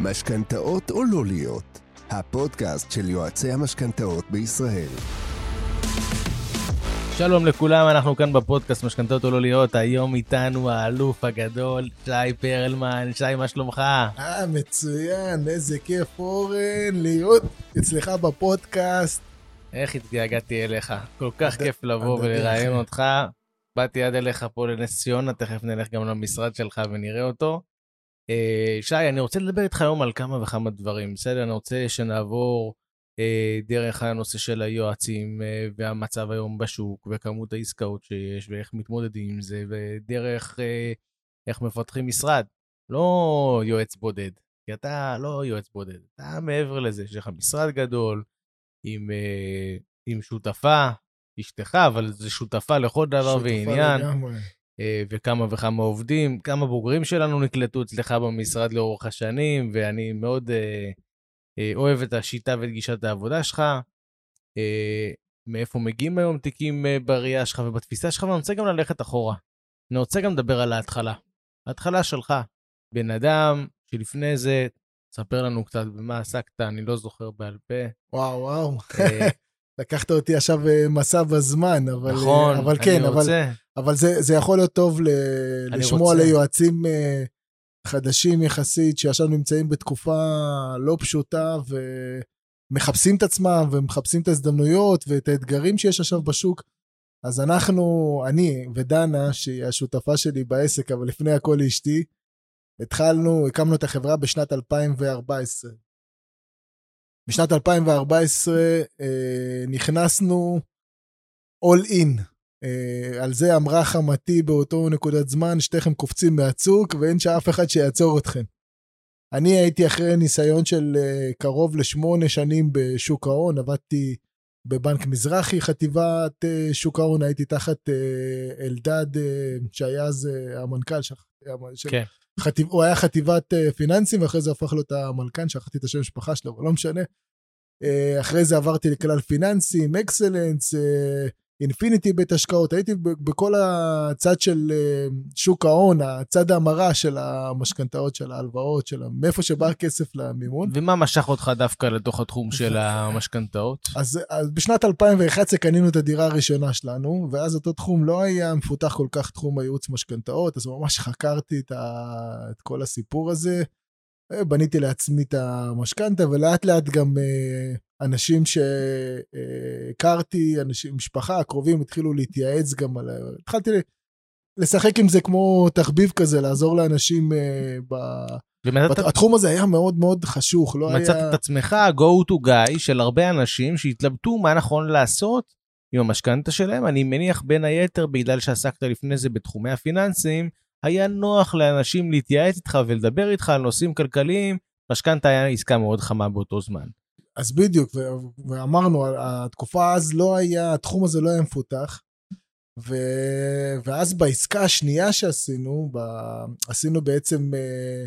משכנתאות או לא להיות, הפודקאסט של יועצי המשכנתאות בישראל. שלום לכולם, אנחנו כאן בפודקאסט משכנתאות או לא להיות, היום איתנו האלוף הגדול, שי פרלמן, שי, מה שלומך? אה, מצוין, איזה כיף אורן להיות אצלך בפודקאסט. איך התגעגעתי אליך, כל כך עד- כיף לבוא עד ולראיין. אותך. באתי עד אליך פה לנס ציונה, תכף נלך גם למשרד שלך ונראה אותו. אה, שי, אני רוצה לדבר איתך היום על כמה וכמה דברים, בסדר? אני רוצה שנעבור אה, דרך הנושא של היועצים אה, והמצב היום בשוק וכמות העסקאות שיש ואיך מתמודדים עם זה, ודרך איך מפתחים משרד. לא יועץ בודד, כי אתה לא יועץ בודד, אתה מעבר לזה, יש לך משרד גדול עם, עם שותפה, אשתך, אבל זה שותפה לכל דבר שותפה ועניין. לגמרי. אה, וכמה וכמה עובדים, כמה בוגרים שלנו נקלטו אצלך במשרד לאורך השנים, ואני מאוד אה, אה, אוהב את השיטה ואת גישת העבודה שלך. מאיפה מגיעים היום תיקים בראייה שלך ובתפיסה שלך, ואני רוצה גם ללכת אחורה. אני רוצה גם לדבר על ההתחלה. ההתחלה שלך. בן אדם שלפני זה, תספר לנו קצת במה עסקת, אני לא זוכר בעל פה. וואו, וואו. אה, לקחת אותי עכשיו אה, מסע בזמן, אבל, נכון, אבל כן, אני אבל, רוצה. אבל זה, זה יכול להיות טוב ל, לשמוע רוצה. ליועצים אה, חדשים יחסית, שעכשיו נמצאים בתקופה לא פשוטה ומחפשים את עצמם ומחפשים את ההזדמנויות ואת האתגרים שיש עכשיו בשוק. אז אנחנו, אני ודנה, שהיא השותפה שלי בעסק, אבל לפני הכל אשתי, התחלנו, הקמנו את החברה בשנת 2014. בשנת 2014 אה, נכנסנו all in. אה, על זה אמרה חמתי באותו נקודת זמן, שתיכם קופצים מהצוק ואין שאף אחד שיעצור אתכם. אני הייתי אחרי ניסיון של אה, קרוב לשמונה שנים בשוק ההון, עבדתי בבנק מזרחי, חטיבת אה, שוק ההון, הייתי תחת אה, אלדד, אה, שהיה אז אה, המנכ"ל של... של כן. חטיב, הוא היה חטיבת אה, פיננסים, ואחרי זה הפך להיות המלכ"ן, שכחתי את השם המשפחה שלו, אבל לא משנה. אה, אחרי זה עברתי לכלל פיננסים, אקסלנס, אינפיניטי בית השקעות, הייתי בכל הצד של אה, שוק ההון, הצד ההמרה של המשכנתאות, של ההלוואות, של מאיפה שבא הכסף למימון. ומה משך אותך דווקא לתוך התחום של המשכנתאות? אז, אז בשנת 2011 קנינו את הדירה הראשונה שלנו, ואז אותו תחום לא היה מפותח כל כך תחום הייעוץ משכנתאות, אז ממש חקרתי את, ה, את כל הסיפור הזה. אה, בניתי לעצמי את המשכנתה, ולאט לאט גם אה, אנשים שהכרתי, אנשים, משפחה, קרובים, התחילו להתייעץ גם על... ה- התחלתי לשחק עם זה כמו תחביב כזה, לעזור לאנשים אה, ב... ומצאת התחום הזה היה מאוד מאוד חשוך, לא מצאת היה... את עצמך go to guy של הרבה אנשים שהתלבטו מה נכון לעשות עם המשכנתה שלהם. אני מניח בין היתר בגלל שעסקת לפני זה בתחומי הפיננסים, היה נוח לאנשים להתייעץ איתך ולדבר איתך על נושאים כלכליים. משכנתה היה עסקה מאוד חמה באותו זמן. אז בדיוק, ואמרנו, התקופה אז לא היה, התחום הזה לא היה מפותח. ו... ואז בעסקה השנייה שעשינו, ב... עשינו בעצם אה,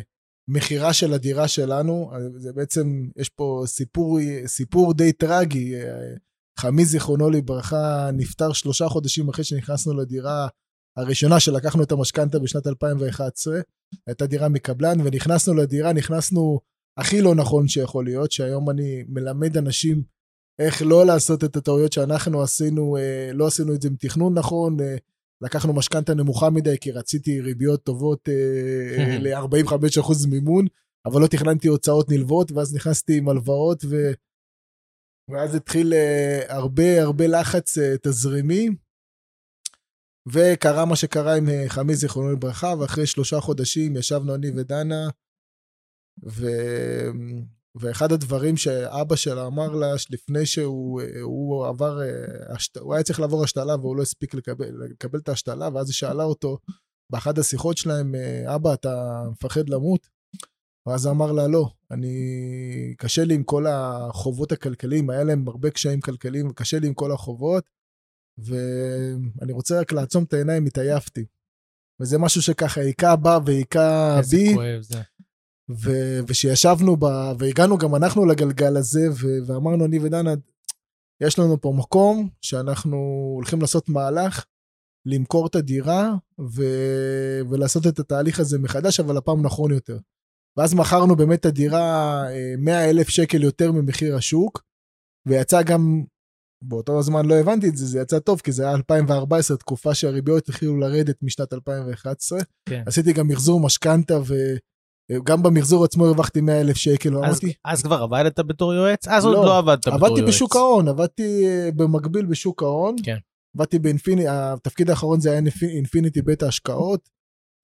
מכירה של הדירה שלנו. זה בעצם, יש פה סיפור, סיפור די טרגי. אה, חמי, זיכרונו לברכה, נפטר שלושה חודשים אחרי שנכנסנו לדירה הראשונה שלקחנו את המשכנתה בשנת 2011. הייתה דירה מקבלן, ונכנסנו לדירה, נכנסנו הכי לא נכון שיכול להיות, שהיום אני מלמד אנשים איך לא לעשות את הטעויות שאנחנו עשינו, אה, לא עשינו את זה עם תכנון נכון, אה, לקחנו משכנתה נמוכה מדי כי רציתי ריביות טובות אה, ל-45% מימון, אבל לא תכננתי הוצאות נלוות, ואז נכנסתי עם הלוואות, ו... ואז התחיל הרבה הרבה לחץ תזרימי, וקרה מה שקרה עם אה, חמי זיכרונו לברכה, ואחרי שלושה חודשים ישבנו אני ודנה, ו... ואחד הדברים שאבא שלה אמר לה, לפני שהוא הוא עבר, אה. הוא היה צריך לעבור השתלה והוא לא הספיק לקבל, לקבל את ההשתלה, ואז היא שאלה אותו באחת השיחות שלהם, אה, אבא, אתה מפחד למות? ואז אמר לה, לא, אני, קשה לי עם כל החובות הכלכליים, היה להם הרבה קשיים כלכליים, קשה לי עם כל החובות, ואני רוצה רק לעצום את העיניים, התעייפתי. וזה משהו שככה היכה בה והיכה איזה בי. כואב זה. ו- ושישבנו ב... והגענו גם אנחנו לגלגל הזה, ו- ואמרנו, אני ודנה, יש לנו פה מקום שאנחנו הולכים לעשות מהלך, למכור את הדירה ו- ולעשות את התהליך הזה מחדש, אבל הפעם נכון יותר. ואז מכרנו באמת את הדירה 100 אלף שקל יותר ממחיר השוק, ויצא גם, באותו זמן לא הבנתי את זה, זה יצא טוב, כי זה היה 2014, תקופה שהריביות התחילו לרדת משנת 2011. כן. עשיתי גם מחזור משכנתה, וגם במחזור עצמו הרווחתי 100 אלף שקל, אז, ואמרתי, אז כבר עבדת בתור יועץ? אז עוד לא, לא עבדת בתור יועץ. עבדתי בשוק ההון, עבדתי אה, במקביל בשוק ההון. כן. עבדתי באינפיניטי, התפקיד האחרון זה היה אינפ- אינפיניטי בית ההשקעות.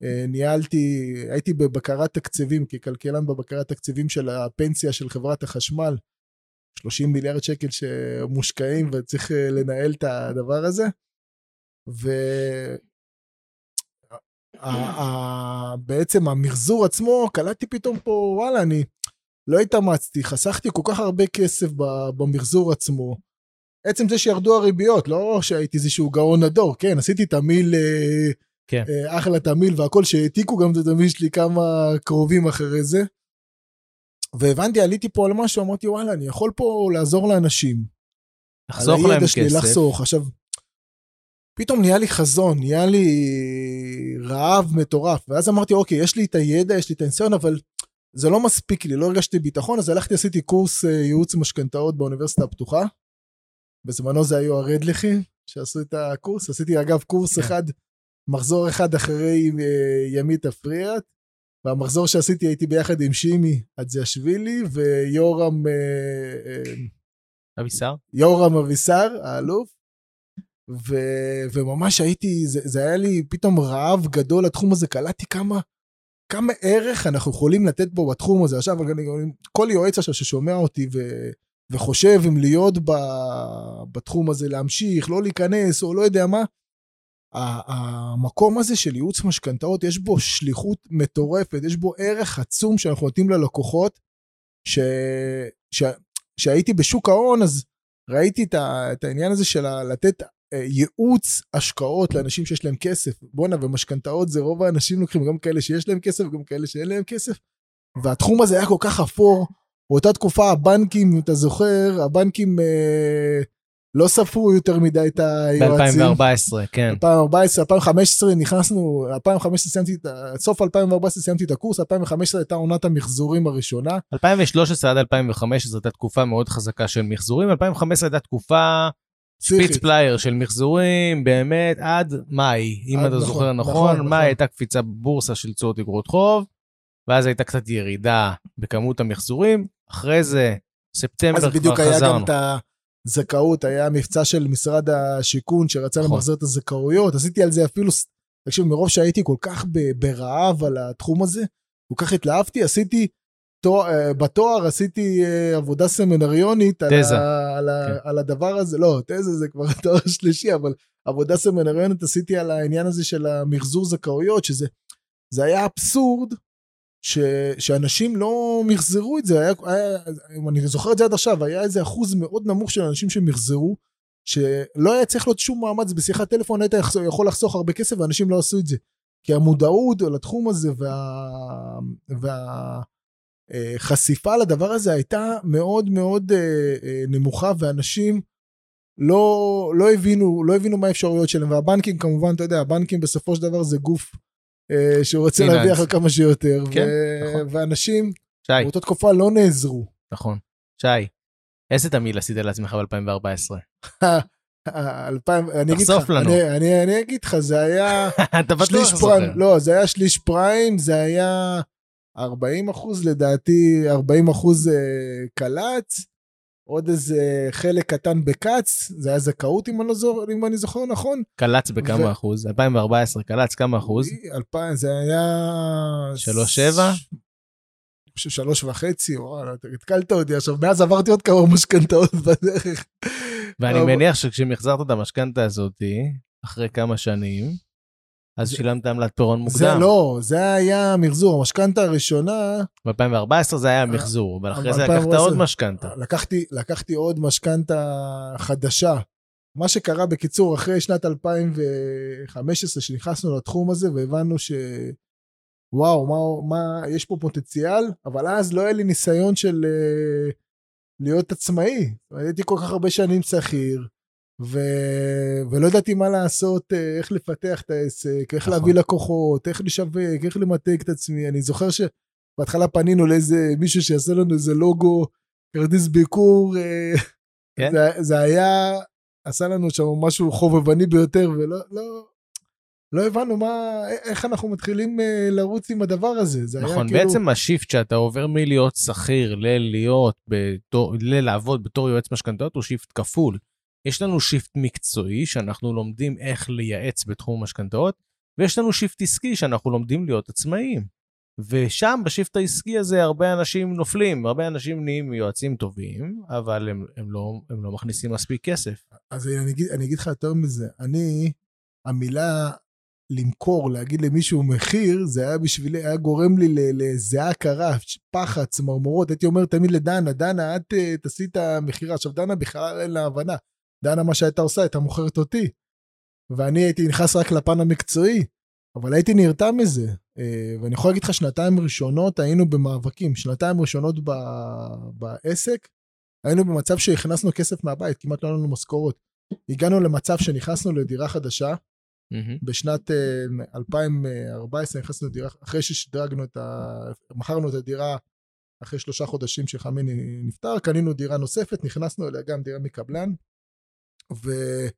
אה, ניהלתי, הייתי בבקרת תקציבים, ככלכלן בבקרת תקציבים של הפנסיה של חברת החשמל. 30 מיליארד שקל שמושקעים וצריך אה, לנהל את הדבר הזה. ו... ה- ה- בעצם המחזור עצמו, קלטתי פתאום פה, וואלה, אני לא התאמצתי, חסכתי כל כך הרבה כסף במחזור עצמו. עצם זה שירדו הריביות, לא שהייתי איזשהו גאון הדור, כן, עשיתי תמיל, אה, כן. אה, אחלה תמיל והכל, שהעתיקו גם את התמיל שלי כמה קרובים אחרי זה. והבנתי, עליתי פה על משהו, אמרתי, וואלה, אני יכול פה לעזור לאנשים. לחסוך להם הידע שלי, כסף. לחסוך. עכשיו, פתאום נהיה לי חזון, נהיה לי רעב מטורף, ואז אמרתי, אוקיי, יש לי את הידע, יש לי את הניסיון, אבל זה לא מספיק לי, לא הרגשתי ביטחון, אז הלכתי, עשיתי קורס אה, ייעוץ משכנתאות באוניברסיטה הפתוחה. בזמנו זה היו הרדלחים שעשו את הקורס, עשיתי אגב קורס כן. אחד, מחזור אחד אחרי אה, ימית אפריאט, והמחזור שעשיתי הייתי ביחד עם שימי אדזיאשווילי ויורם אה, אה, אבישר? יורם אבישר, האלוף, ו, וממש הייתי, זה, זה היה לי פתאום רעב גדול לתחום הזה, קלטתי כמה, כמה ערך אנחנו יכולים לתת פה בתחום הזה. עכשיו, אני, כל יועץ עכשיו ששומע אותי ו, וחושב אם להיות ב, בתחום הזה, להמשיך, לא להיכנס, או לא יודע מה, המקום הזה של ייעוץ משכנתאות, יש בו שליחות מטורפת, יש בו ערך עצום שאנחנו נותנים ללקוחות, ש... ש... שהייתי בשוק ההון, אז ראיתי את, ה... את העניין הזה של. לתת אה, ייעוץ השקעות לאנשים שיש להם כסף. בואנה, ומשכנתאות זה רוב האנשים לוקחים, גם כאלה שיש להם כסף וגם כאלה שאין להם כסף. והתחום הזה היה כל כך אפור. באותה תקופה הבנקים, אם אתה זוכר, הבנקים אה, לא ספרו יותר מדי את היועצים. ב-2014, כן. 2014, 2015 נכנסנו, 2015 סיימתי, ה- סוף 2014 סיימתי את הקורס, 2015 הייתה עונת המחזורים הראשונה. 2013 עד 2015 הייתה תקופה מאוד חזקה של מחזורים, 2015 הייתה תקופה. ספיץ פלייר של מחזורים, באמת, עד מאי, אם עד- אתה נכון, זוכר נכון, נכון, נכון. מאי הייתה קפיצה בבורסה של תשואות אגרות חוב, ואז הייתה קצת ירידה בכמות המחזורים, אחרי זה, ספטמבר אז כבר בדיוק היה חזרנו. גם את הזכאות, היה מבצע של משרד השיכון שרצה נכון. למחזר את הזכאויות, עשיתי על זה אפילו, תקשיב, מרוב שהייתי כל כך ברעב על התחום הזה, כל כך התלהבתי, עשיתי, תואר- אה, בתואר עשיתי אה, עבודה סמינריונית על, תזה. ה, על, ה, כן. על הדבר הזה, לא, תזה זה כבר תואר שלישי, אבל עבודה סמינריונית עשיתי על העניין הזה של המחזור זכאויות, שזה זה היה אבסורד. ש, שאנשים לא מחזרו את זה, היה, היה, אם אני זוכר את זה עד עכשיו, היה איזה אחוז מאוד נמוך של אנשים שמחזרו, שלא היה צריך להיות שום מאמץ בשיחת טלפון, היית יכול לחסוך הרבה כסף ואנשים לא עשו את זה. כי המודעות לתחום הזה והחשיפה וה, אה, לדבר הזה הייתה מאוד מאוד אה, אה, נמוכה, ואנשים לא, לא, הבינו, לא הבינו מה האפשרויות שלהם, והבנקים כמובן, אתה יודע, הבנקים בסופו של דבר זה גוף שהוא רוצה. להרוויח כמה שיותר, כן, ו- נכון. ואנשים שי, באותה תקופה לא נעזרו. נכון. שי, איזה תמיל עשית לעצמך ב-2014? אלפיים, אני אגיד תחשוף לך, לנו. אני, אני, אני אגיד לך, זה היה שליש. פריים, לא, זה היה שליש פריים, זה היה 40 אחוז לדעתי, 40 אחוז אה, קל"צ, עוד איזה חלק קטן בק"צ, זה היה זכאות אם אני, לא זוכר, אם אני זוכר נכון. קלץ בכמה ו- אחוז? 2014 קלץ כמה אחוז? אלפיים, זה היה... שלוש שבע? אני חושב שלוש וחצי, וואלה, התקלת אותי עכשיו, מאז עברתי עוד כמה משכנתאות בדרך. ואני מניח שכשמחזרת את המשכנתה הזאתי, אחרי כמה שנים, אז זה- שילמת עמלת פירעון זה מוקדם. לא, זה היה מחזור, המשכנתה הראשונה, ב-2014 זה היה מחזור, אבל אחרי זה לקחת 2014. עוד משכנתה. לקחתי, לקחתי עוד משכנתה חדשה. מה שקרה בקיצור, אחרי שנת 2015, שנכנסנו לתחום הזה והבנו ש... וואו, מה, מה, יש פה פוטנציאל, אבל אז לא היה לי ניסיון של uh, להיות עצמאי. הייתי כל כך הרבה שנים שכיר, ו... ולא ידעתי מה לעשות, אה, איך לפתח את העסק, איך נכון. להביא לקוחות, איך לשווק, איך למתג את עצמי. אני זוכר ש... בהתחלה פנינו לאיזה מישהו שיעשה לנו איזה לוגו, כרטיס ביקור, אה, כן? זה, זה היה, עשה לנו שם משהו חובבני ביותר, ולא, לא, לא הבנו מה, איך אנחנו מתחילים אה, לרוץ עם הדבר הזה. זה היה נכון, כאילו... בעצם ה shift שאתה עובר מלהיות שכיר ללהיות, בתור, ללעבוד בתור יועץ משכנתאות הוא shift כפול. יש לנו shift מקצועי שאנחנו לומדים איך לייעץ בתחום המשכנתאות, ויש לנו shift עסקי שאנחנו לומדים להיות עצמאיים. ושם, בשיפט העסקי הזה, הרבה אנשים נופלים, הרבה אנשים נהיים יועצים טובים, אבל הם, הם, לא, הם לא מכניסים מספיק כסף. אז אני אגיד, אני אגיד לך יותר מזה, אני, המילה למכור, להגיד למישהו מחיר, זה היה בשבילי, היה גורם לי לזיעה קרה, פחד, צמרמורות. הייתי אומר תמיד לדנה, דנה, את אה, תעשי את המכירה. עכשיו, דנה בכלל אין לה הבנה. דנה, מה שהייתה עושה, הייתה מוכרת אותי. ואני הייתי נכנס רק לפן המקצועי, אבל הייתי נרתע מזה. אה, ואני יכול להגיד לך, שנתיים ראשונות היינו במאבקים. שנתיים ראשונות ב... בעסק, היינו במצב שהכנסנו כסף מהבית, כמעט לא היה לנו משכורות. הגענו למצב שנכנסנו לדירה חדשה, Mm-hmm. בשנת uh, 2014 נכנסנו לדירה, אחרי ששדרגנו את ה... מכרנו את הדירה אחרי שלושה חודשים שחמיני נפטר, קנינו דירה נוספת, נכנסנו אליה גם דירה מקבלן, ושם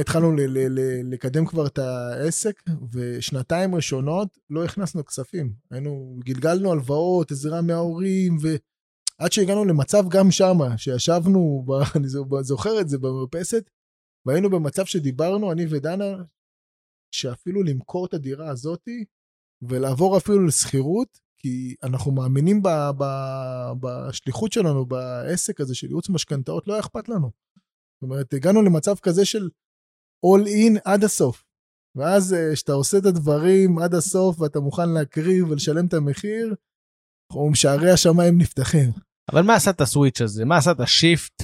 התחלנו ל- ל- ל- לקדם כבר את העסק, ושנתיים ראשונות לא הכנסנו כספים. היינו, גלגלנו הלוואות, עזרה מההורים, ועד שהגענו למצב גם שמה, שישבנו, ב... אני זוכר את זה במרפסת, והיינו במצב שדיברנו, אני ודנה, שאפילו למכור את הדירה הזאתי, ולעבור אפילו לשכירות, כי אנחנו מאמינים ב, ב, בשליחות שלנו, בעסק הזה של ייעוץ משכנתאות, לא היה אכפת לנו. זאת אומרת, הגענו למצב כזה של all in עד הסוף. ואז כשאתה עושה את הדברים עד הסוף ואתה מוכן להקריב ולשלם את המחיר, שערי השמיים נפתחים. אבל מה עשה את הסוויץ' הזה? מה עשה את השיפט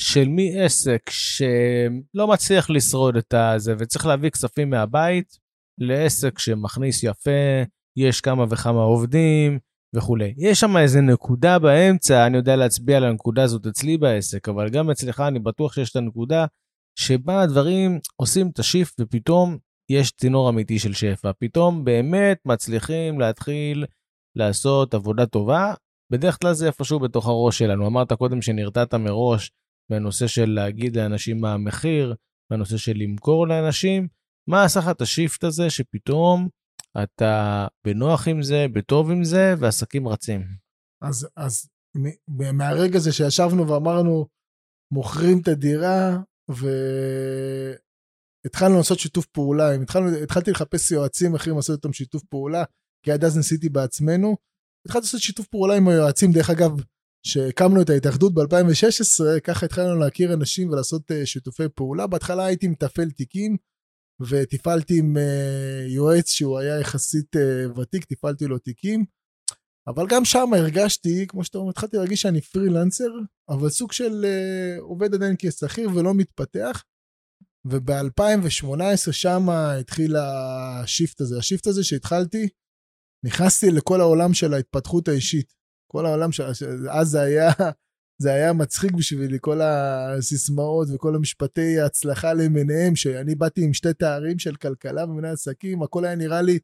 של מעסק שלא מצליח לשרוד את הזה וצריך להביא כספים מהבית, לעסק שמכניס יפה, יש כמה וכמה עובדים וכולי. יש שם איזה נקודה באמצע, אני יודע להצביע על הנקודה הזאת אצלי בעסק, אבל גם אצלך אני בטוח שיש את הנקודה שבה הדברים עושים את השיפט ופתאום יש צינור אמיתי של שפע. פתאום באמת מצליחים להתחיל לעשות עבודה טובה. בדרך כלל זה איפשהו בתוך הראש שלנו. אמרת קודם שנרתעת מראש מהנושא של להגיד לאנשים מה המחיר, מהנושא של למכור לאנשים. מה עשה לך את השיפט הזה שפתאום אתה בנוח עם זה, בטוב עם זה, ועסקים רצים? אז, אז מהרגע הזה שישבנו ואמרנו, מוכרים את הדירה, והתחלנו לעשות שיתוף פעולה, התחלנו, התחלתי לחפש יועצים אחרים לעשות איתם שיתוף פעולה, כי עד אז ניסיתי בעצמנו. התחלתי לעשות שיתוף פעולה עם היועצים, דרך אגב, שהקמנו את ההתאחדות ב-2016, ככה התחלנו להכיר אנשים ולעשות uh, שיתופי פעולה. בהתחלה הייתי מתפעל תיקים, וטיפלתי עם uh, יועץ שהוא היה יחסית uh, ותיק, טיפלתי לו תיקים. אבל גם שם הרגשתי, כמו שאתה אומר, התחלתי להרגיש שאני פרילנסר, אבל סוג של uh, עובד עדיין כשכיר ולא מתפתח. וב-2018 שם התחיל השיפט הזה. השיפט הזה שהתחלתי, נכנסתי לכל העולם של ההתפתחות האישית. כל העולם, ש... אז זה היה, זה היה מצחיק בשבילי, כל הסיסמאות וכל המשפטי ההצלחה למיניהם, שאני באתי עם שתי תארים של כלכלה ומנהל עסקים, הכל היה נראה לי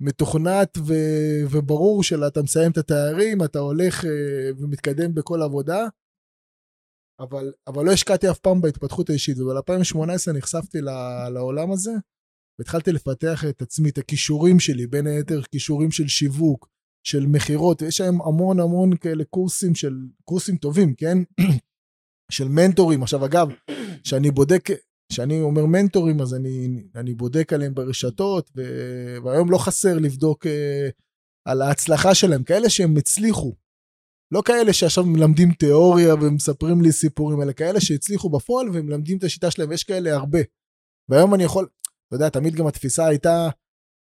מתוכנת ו... וברור שאתה מסיים את התארים, אתה הולך אה, ומתקדם בכל עבודה, אבל, אבל לא השקעתי אף פעם בהתפתחות האישית, וב-2018 נחשפתי לעולם הזה, והתחלתי לפתח את עצמי, את הכישורים שלי, בין היתר כישורים של שיווק, של מכירות, יש להם המון המון כאלה קורסים של, קורסים טובים, כן? של מנטורים. עכשיו אגב, כשאני בודק, כשאני אומר מנטורים, אז אני, אני בודק עליהם ברשתות, ו... והיום לא חסר לבדוק uh, על ההצלחה שלהם, כאלה שהם הצליחו. לא כאלה שעכשיו מלמדים תיאוריה ומספרים לי סיפורים, אלא כאלה שהצליחו בפועל ומלמדים את השיטה שלהם, ויש כאלה הרבה. והיום אני יכול, אתה יודע, תמיד גם התפיסה הייתה,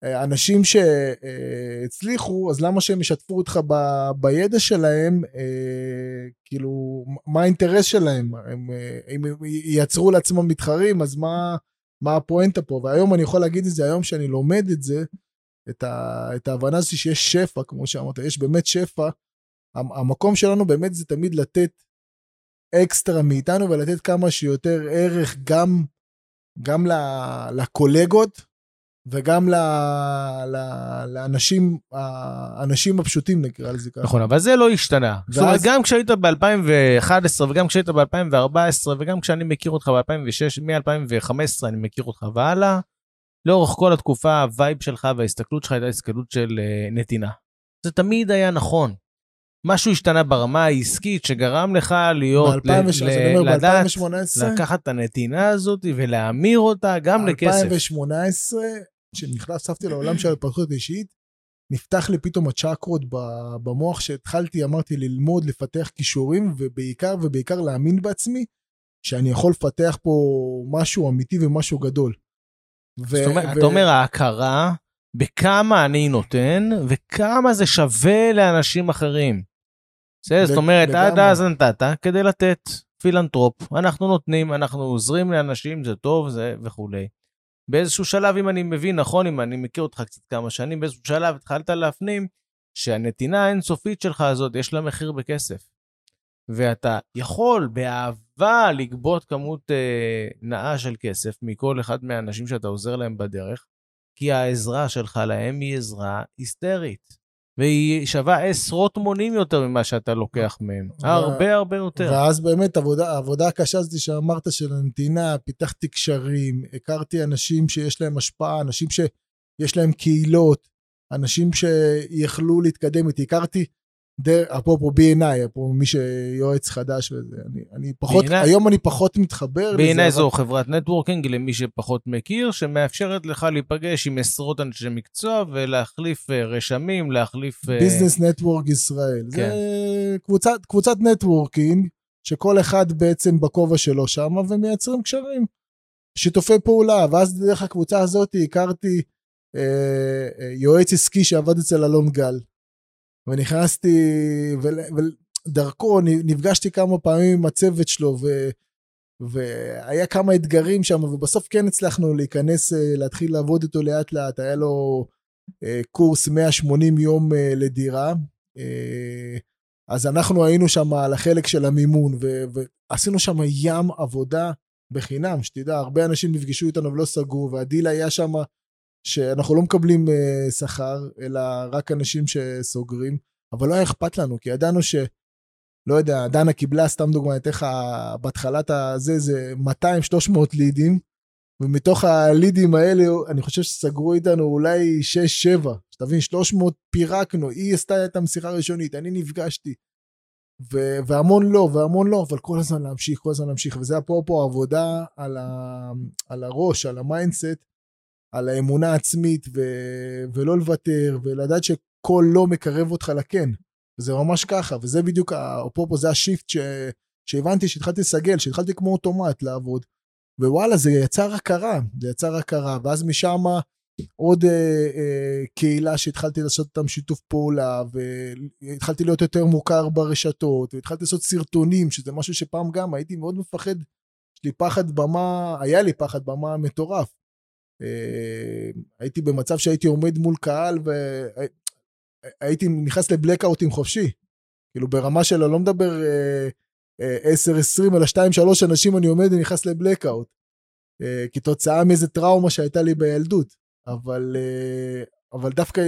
אנשים שהצליחו, אז למה שהם ישתפו אותך ב, בידע שלהם, אה, כאילו, מה האינטרס שלהם? הם, אה, אם הם ייצרו לעצמם מתחרים, אז מה, מה הפואנטה פה? והיום אני יכול להגיד את זה, היום שאני לומד את זה, את, ה, את ההבנה הזאת שיש שפע, כמו שאמרת, יש באמת שפע. המקום שלנו באמת זה תמיד לתת אקסטרה מאיתנו ולתת כמה שיותר ערך גם, גם לקולגות וגם ל, ל, לאנשים, האנשים הפשוטים נקרא לזה ככה. נכון, אבל זה לא השתנה. זאת אומרת, גם כשהיית ב-2011 וגם כשהיית ב-2014 וגם כשאני מכיר אותך ב-2006, מ-2015 אני מכיר אותך והלאה, לאורך כל התקופה ה vibe שלך וההסתכלות שלך הייתה הסתכלות של אה, נתינה. זה תמיד היה נכון. משהו השתנה ברמה העסקית שגרם לך להיות, ב- ל- לדעת, לקחת את הנתינה הזאת ולהמיר אותה גם לכסף. 2018, כשנחשפתי לעולם של התפתחות אישית, נפתח לי פתאום הצ'קרות במוח שהתחלתי, אמרתי, ללמוד, לפתח כישורים, ובעיקר ובעיקר להאמין בעצמי, שאני יכול לפתח פה משהו אמיתי ומשהו גדול. ו- זאת אומרת, ו- אתה אומר ההכרה בכמה אני נותן וכמה זה שווה לאנשים אחרים. בסדר, זאת אומרת, עד אז נתת כדי לתת פילנטרופ, אנחנו נותנים, אנחנו עוזרים לאנשים, זה טוב, זה וכולי. באיזשהו שלב, אם אני מבין נכון, אם אני מכיר אותך קצת כמה שנים, באיזשהו שלב התחלת להפנים שהנתינה האינסופית שלך הזאת, יש לה מחיר בכסף. ואתה יכול באהבה לגבות כמות אה, נאה של כסף מכל אחד מהאנשים שאתה עוזר להם בדרך, כי העזרה שלך להם היא עזרה היסטרית. והיא שווה עשרות מונים יותר ממה שאתה לוקח מהם. ו... הרבה הרבה יותר. ואז באמת עבודה, העבודה הקשה הזאת שאמרת של הנתינה, פיתחתי קשרים, הכרתי אנשים שיש להם השפעה, אנשים שיש להם קהילות, אנשים שיכלו להתקדם איתי. הכרתי אפרופו BNI, אפרופו מי שיועץ חדש וזה, אני, אני פחות, BNI, היום אני פחות מתחבר לזה. BNI זו אבל... חברת networking למי שפחות מכיר, שמאפשרת לך להיפגש עם עשרות אנשי מקצוע ולהחליף אה, רשמים, להחליף... Business Network ישראל. כן. זה קבוצת, קבוצת networking, שכל אחד בעצם בכובע שלו שם, ומייצרים קשרים. שיתופי פעולה, ואז דרך הקבוצה הזאת הכרתי אה, אה, יועץ עסקי שעבד אצל אלון גל. ונכנסתי, ודרכו נפגשתי כמה פעמים עם הצוות שלו, ו, והיה כמה אתגרים שם, ובסוף כן הצלחנו להיכנס, אה, להתחיל לעבוד איתו לאט לאט, היה לו אה, קורס 180 יום אה, לדירה. אז אנחנו היינו שם על החלק של המימון, ו, ועשינו שם ים עבודה בחינם, שתדע, הרבה אנשים נפגשו איתנו ולא סגרו, והדיל היה שם שאנחנו לא מקבלים uh, שכר, אלא רק אנשים שסוגרים, אבל לא היה אכפת לנו, כי ידענו ש... לא יודע, דנה קיבלה, סתם דוגמא, אתן לך בהתחלת הזה, זה 200-300 לידים, ומתוך הלידים האלה, אני חושב שסגרו איתנו אולי 6-7, שתבין, 300 פירקנו, היא עשתה את המשיכה הראשונית, אני נפגשתי. ו- והמון לא, והמון לא, אבל כל הזמן להמשיך, כל הזמן להמשיך, וזה אפרופו עבודה על, ה- על הראש, על ה mindset, על האמונה העצמית ו- ולא לוותר ולדעת שכל לא מקרב אותך לכן. זה ממש ככה וזה בדיוק אפרופו זה ה shift ש... שהבנתי שהתחלתי לסגל שהתחלתי כמו אוטומט לעבוד. ווואלה זה יצר הכרה זה יצר הכרה ואז משם עוד אה, אה, קהילה שהתחלתי לעשות איתם שיתוף פעולה והתחלתי להיות יותר מוכר ברשתות והתחלתי לעשות סרטונים שזה משהו שפעם גם הייתי מאוד מפחד. יש לי פחד במה היה לי פחד במה מטורף הייתי במצב שהייתי עומד מול קהל והייתי נכנס לבלקאוטים חופשי. כאילו ברמה של לא מדבר 10-20 אלא 2-3 אנשים אני עומד ונכנס לבלקאוט. אה, כתוצאה מאיזה טראומה שהייתה לי בילדות. אבל, אה, אבל דווקא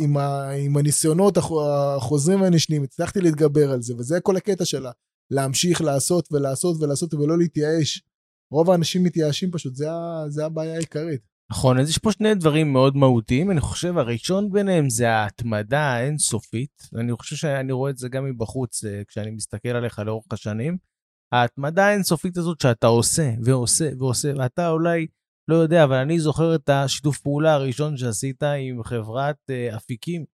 עם, ה, עם הניסיונות החוזרים והנשנים הצלחתי להתגבר על זה וזה כל הקטע שלה. להמשיך לעשות ולעשות ולעשות ולא להתייאש. רוב האנשים מתייאשים פשוט, זה, זה הבעיה העיקרית. נכון, אז יש פה שני דברים מאוד מהותיים, אני חושב הראשון ביניהם זה ההתמדה האינסופית, אני חושב שאני רואה את זה גם מבחוץ אה, כשאני מסתכל עליך לאורך השנים. ההתמדה האינסופית הזאת שאתה עושה ועושה ועושה, ואתה אולי לא יודע, אבל אני זוכר את השיתוף פעולה הראשון שעשית עם חברת uh, אפיקים.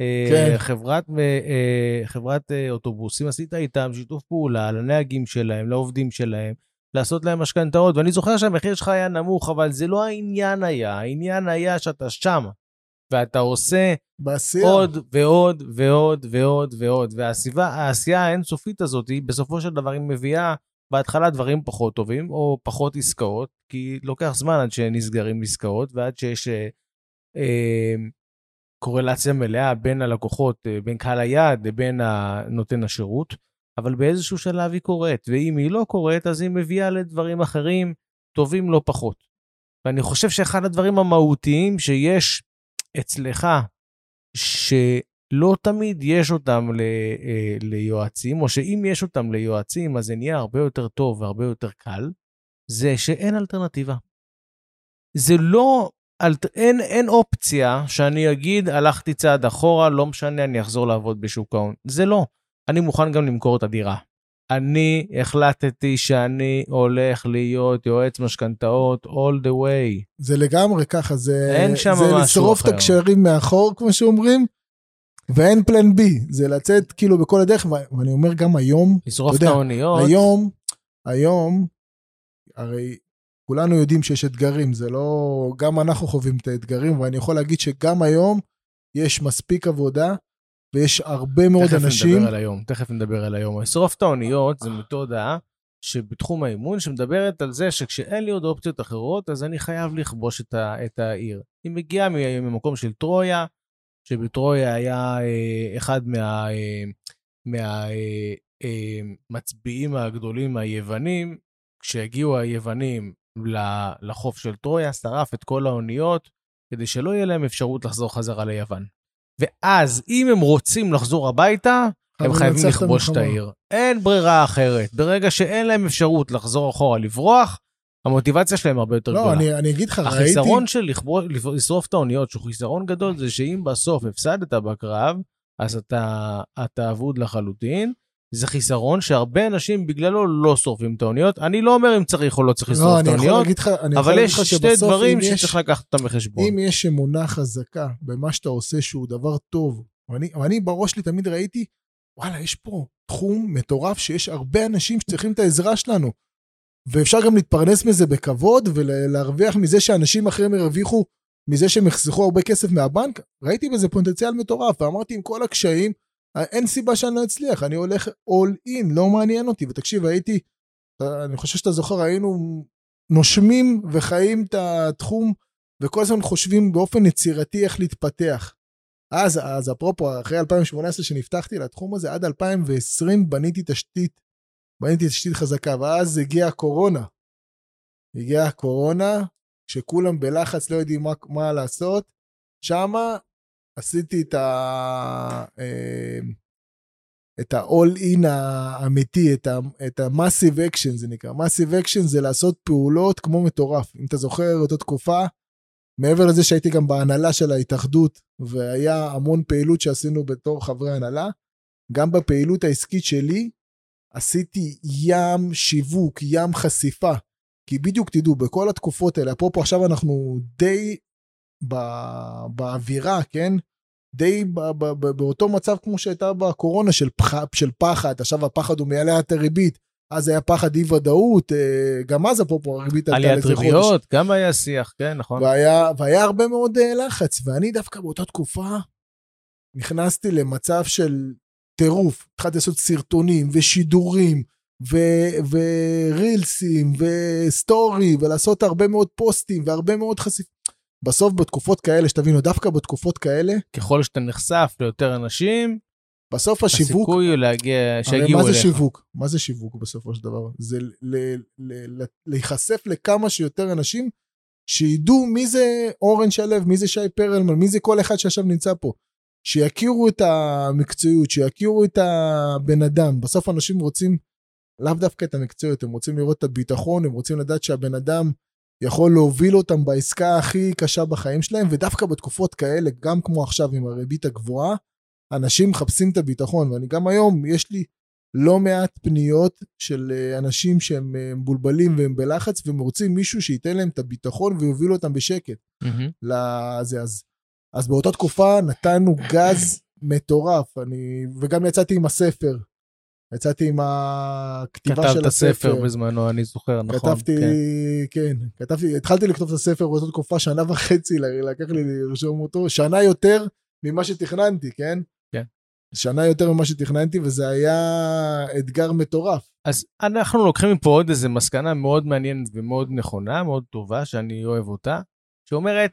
אה, כן. חברת, uh, חברת uh, אוטובוסים, עשית איתם שיתוף פעולה לנהגים שלהם, לעובדים שלהם. לעשות להם משכנתאות, ואני זוכר שהמחיר שלך היה נמוך, אבל זה לא העניין היה, העניין היה שאתה שם, ואתה עושה בעשייה. עוד ועוד ועוד ועוד ועוד, והעשייה האינסופית הזאת, היא בסופו של דבר היא מביאה בהתחלה דברים פחות טובים, או פחות עסקאות, כי לוקח זמן עד שנסגרים עסקאות, ועד שיש אה, אה, קורלציה מלאה בין הלקוחות, אה, בין קהל היעד לבין נותן השירות. אבל באיזשהו שלב היא קורית, ואם היא לא קורית, אז היא מביאה לדברים אחרים טובים לא פחות. ואני חושב שאחד הדברים המהותיים שיש אצלך, שלא תמיד יש אותם ל, אה, ליועצים, או שאם יש אותם ליועצים, אז זה נהיה הרבה יותר טוב והרבה יותר קל, זה שאין אלטרנטיבה. זה לא, אין, אין אופציה שאני אגיד, הלכתי צעד אחורה, לא משנה, אני אחזור לעבוד בשוק ההון. זה לא. אני מוכן גם למכור את הדירה. אני החלטתי שאני הולך להיות יועץ משכנתאות all the way. זה לגמרי ככה, זה, אין שם זה משהו לשרוף את אחר. הקשרים מאחור, כמו שאומרים, ואין פלן בי, זה לצאת כאילו בכל הדרך, ואני אומר גם היום, לשרוף את האוניות. היום, היום, הרי כולנו יודעים שיש אתגרים, זה לא, גם אנחנו חווים את האתגרים, ואני יכול להגיד שגם היום יש מספיק עבודה, ויש הרבה מאוד תכף אנשים, נדבר על היום, תכף נדבר על היום. לשרוף את האוניות זה מתודה שבתחום האימון שמדברת על זה שכשאין לי עוד אופציות אחרות, אז אני חייב לכבוש את, ה, את העיר. היא מגיעה ממקום של טרויה, שבטרויה היה אה, אחד מה... אה, מה אה, אה, הגדולים היוונים, כשהגיעו היוונים לחוף של טרויה, שרף את כל האוניות, כדי שלא יהיה להם אפשרות לחזור חזרה ליוון. ואז, אם הם רוצים לחזור הביתה, הם חייבים לכבוש את. העיר. אין ברירה אחרת. ברגע שאין להם אפשרות לחזור אחורה לברוח, המוטיבציה שלהם הרבה יותר לא, גדולה. אני, אני אגיד לך, ראיתי, החיסרון של לשרוף את האוניות, שהוא חיסרון גדול, זה שאם בסוף הפסדת בקרב, אז אתה, אתה אבוד לחלוטין. זה חיסרון שהרבה אנשים בגללו לא שורפים את האוניות. אני לא אומר אם צריך או לא צריך לשרוף לא, את האוניות, אבל יש שתי דברים יש- שצריך לקחת אותם בחשבון. אם יש אמונה חזקה במה שאתה עושה שהוא דבר טוב, ואני, ואני בראש שלי תמיד ראיתי, וואלה, יש פה תחום מטורף שיש הרבה אנשים שצריכים את העזרה שלנו. ואפשר גם להתפרנס מזה בכבוד ולהרוויח מזה שאנשים אחרים ירוויחו מזה שהם יחסכו הרבה כסף מהבנק. ראיתי בזה פוטנציאל מטורף, ואמרתי עם כל הקשיים, אין סיבה שאני לא אצליח, אני הולך all in, לא מעניין אותי. ותקשיב, הייתי, אני חושב שאתה זוכר, היינו נושמים וחיים את התחום וכל הזמן חושבים באופן יצירתי איך להתפתח. אז, אז אפרופו, אחרי 2018 שנפתחתי לתחום הזה, עד 2020 בניתי תשתית, בניתי תשתית חזקה, ואז הגיעה הקורונה. הגיעה הקורונה, שכולם בלחץ לא יודעים מה, מה לעשות. שמה עשיתי את ה... אה, את ה-all in האמיתי, את ה-massive action זה נקרא. massive action זה לעשות פעולות כמו מטורף. אם אתה זוכר אותה תקופה, מעבר לזה שהייתי גם בהנהלה של ההתאחדות, והיה המון פעילות שעשינו בתור חברי הנהלה, גם בפעילות העסקית שלי עשיתי ים שיווק, ים חשיפה. כי בדיוק תדעו, בכל התקופות האלה, אפרופו עכשיו אנחנו די ב- באווירה, כן? די ב- ב- ב- באותו מצב כמו שהייתה בקורונה של, פח, של פחד, עכשיו הפחד הוא מעלה את הריבית, אז היה פחד אי ודאות, אה, גם אז אפרופו הריבית עלתה עליית. ריביות, גם היה שיח, כן, נכון. והיה, והיה הרבה מאוד אה, לחץ, ואני דווקא באותה תקופה נכנסתי למצב של טירוף. התחלתי לעשות סרטונים ושידורים ו- ורילסים וסטורי ולעשות הרבה מאוד פוסטים והרבה מאוד חשיפ... בסוף בתקופות כאלה, שתבינו, דווקא בתקופות כאלה, ככל שאתה נחשף ליותר אנשים, בסוף השיווק, הסיכוי הוא להגיע, הרי שיגיעו מה זה אליך. שיווק? מה זה שיווק בסופו של דבר? זה ל- ל- ל- להיחשף לכמה שיותר אנשים שידעו מי זה אורן שלו, מי זה שי פרלמן, מי זה כל אחד שעכשיו נמצא פה. שיכירו את המקצועיות, שיכירו את הבן אדם. בסוף אנשים רוצים לאו דווקא את המקצועיות, הם רוצים לראות את הביטחון, הם רוצים לדעת שהבן אדם יכול להוביל אותם בעסקה הכי קשה בחיים שלהם, ודווקא בתקופות כאלה, גם כמו עכשיו עם הריבית הגבוהה, אנשים מחפשים את הביטחון, ואני גם היום, יש לי לא מעט פניות של אה, אנשים שהם אה, מבולבלים והם בלחץ, והם רוצים מישהו שייתן להם את הביטחון ויוביל אותם בשקט. מהמם. לזה. אז, אז באותה תקופה נתנו גז מטורף, אני, וגם יצאתי עם הספר. יצאתי עם הכתיבה של כתבת הספר. ספר בזמנו, אני זוכר, נכון. כתבתי, כן. כן, כתבתי, התחלתי לכתוב את הספר באותה תקופה שנה וחצי, לקח לי לרשום אותו, שנה יותר ממה שתכננתי, כן? כן. שנה יותר ממה שתכננתי, וזה היה אתגר מטורף. אז אנחנו לוקחים מפה עוד איזה מסקנה מאוד מעניינת ומאוד נכונה, מאוד טובה, שאני אוהב אותה, שאומרת,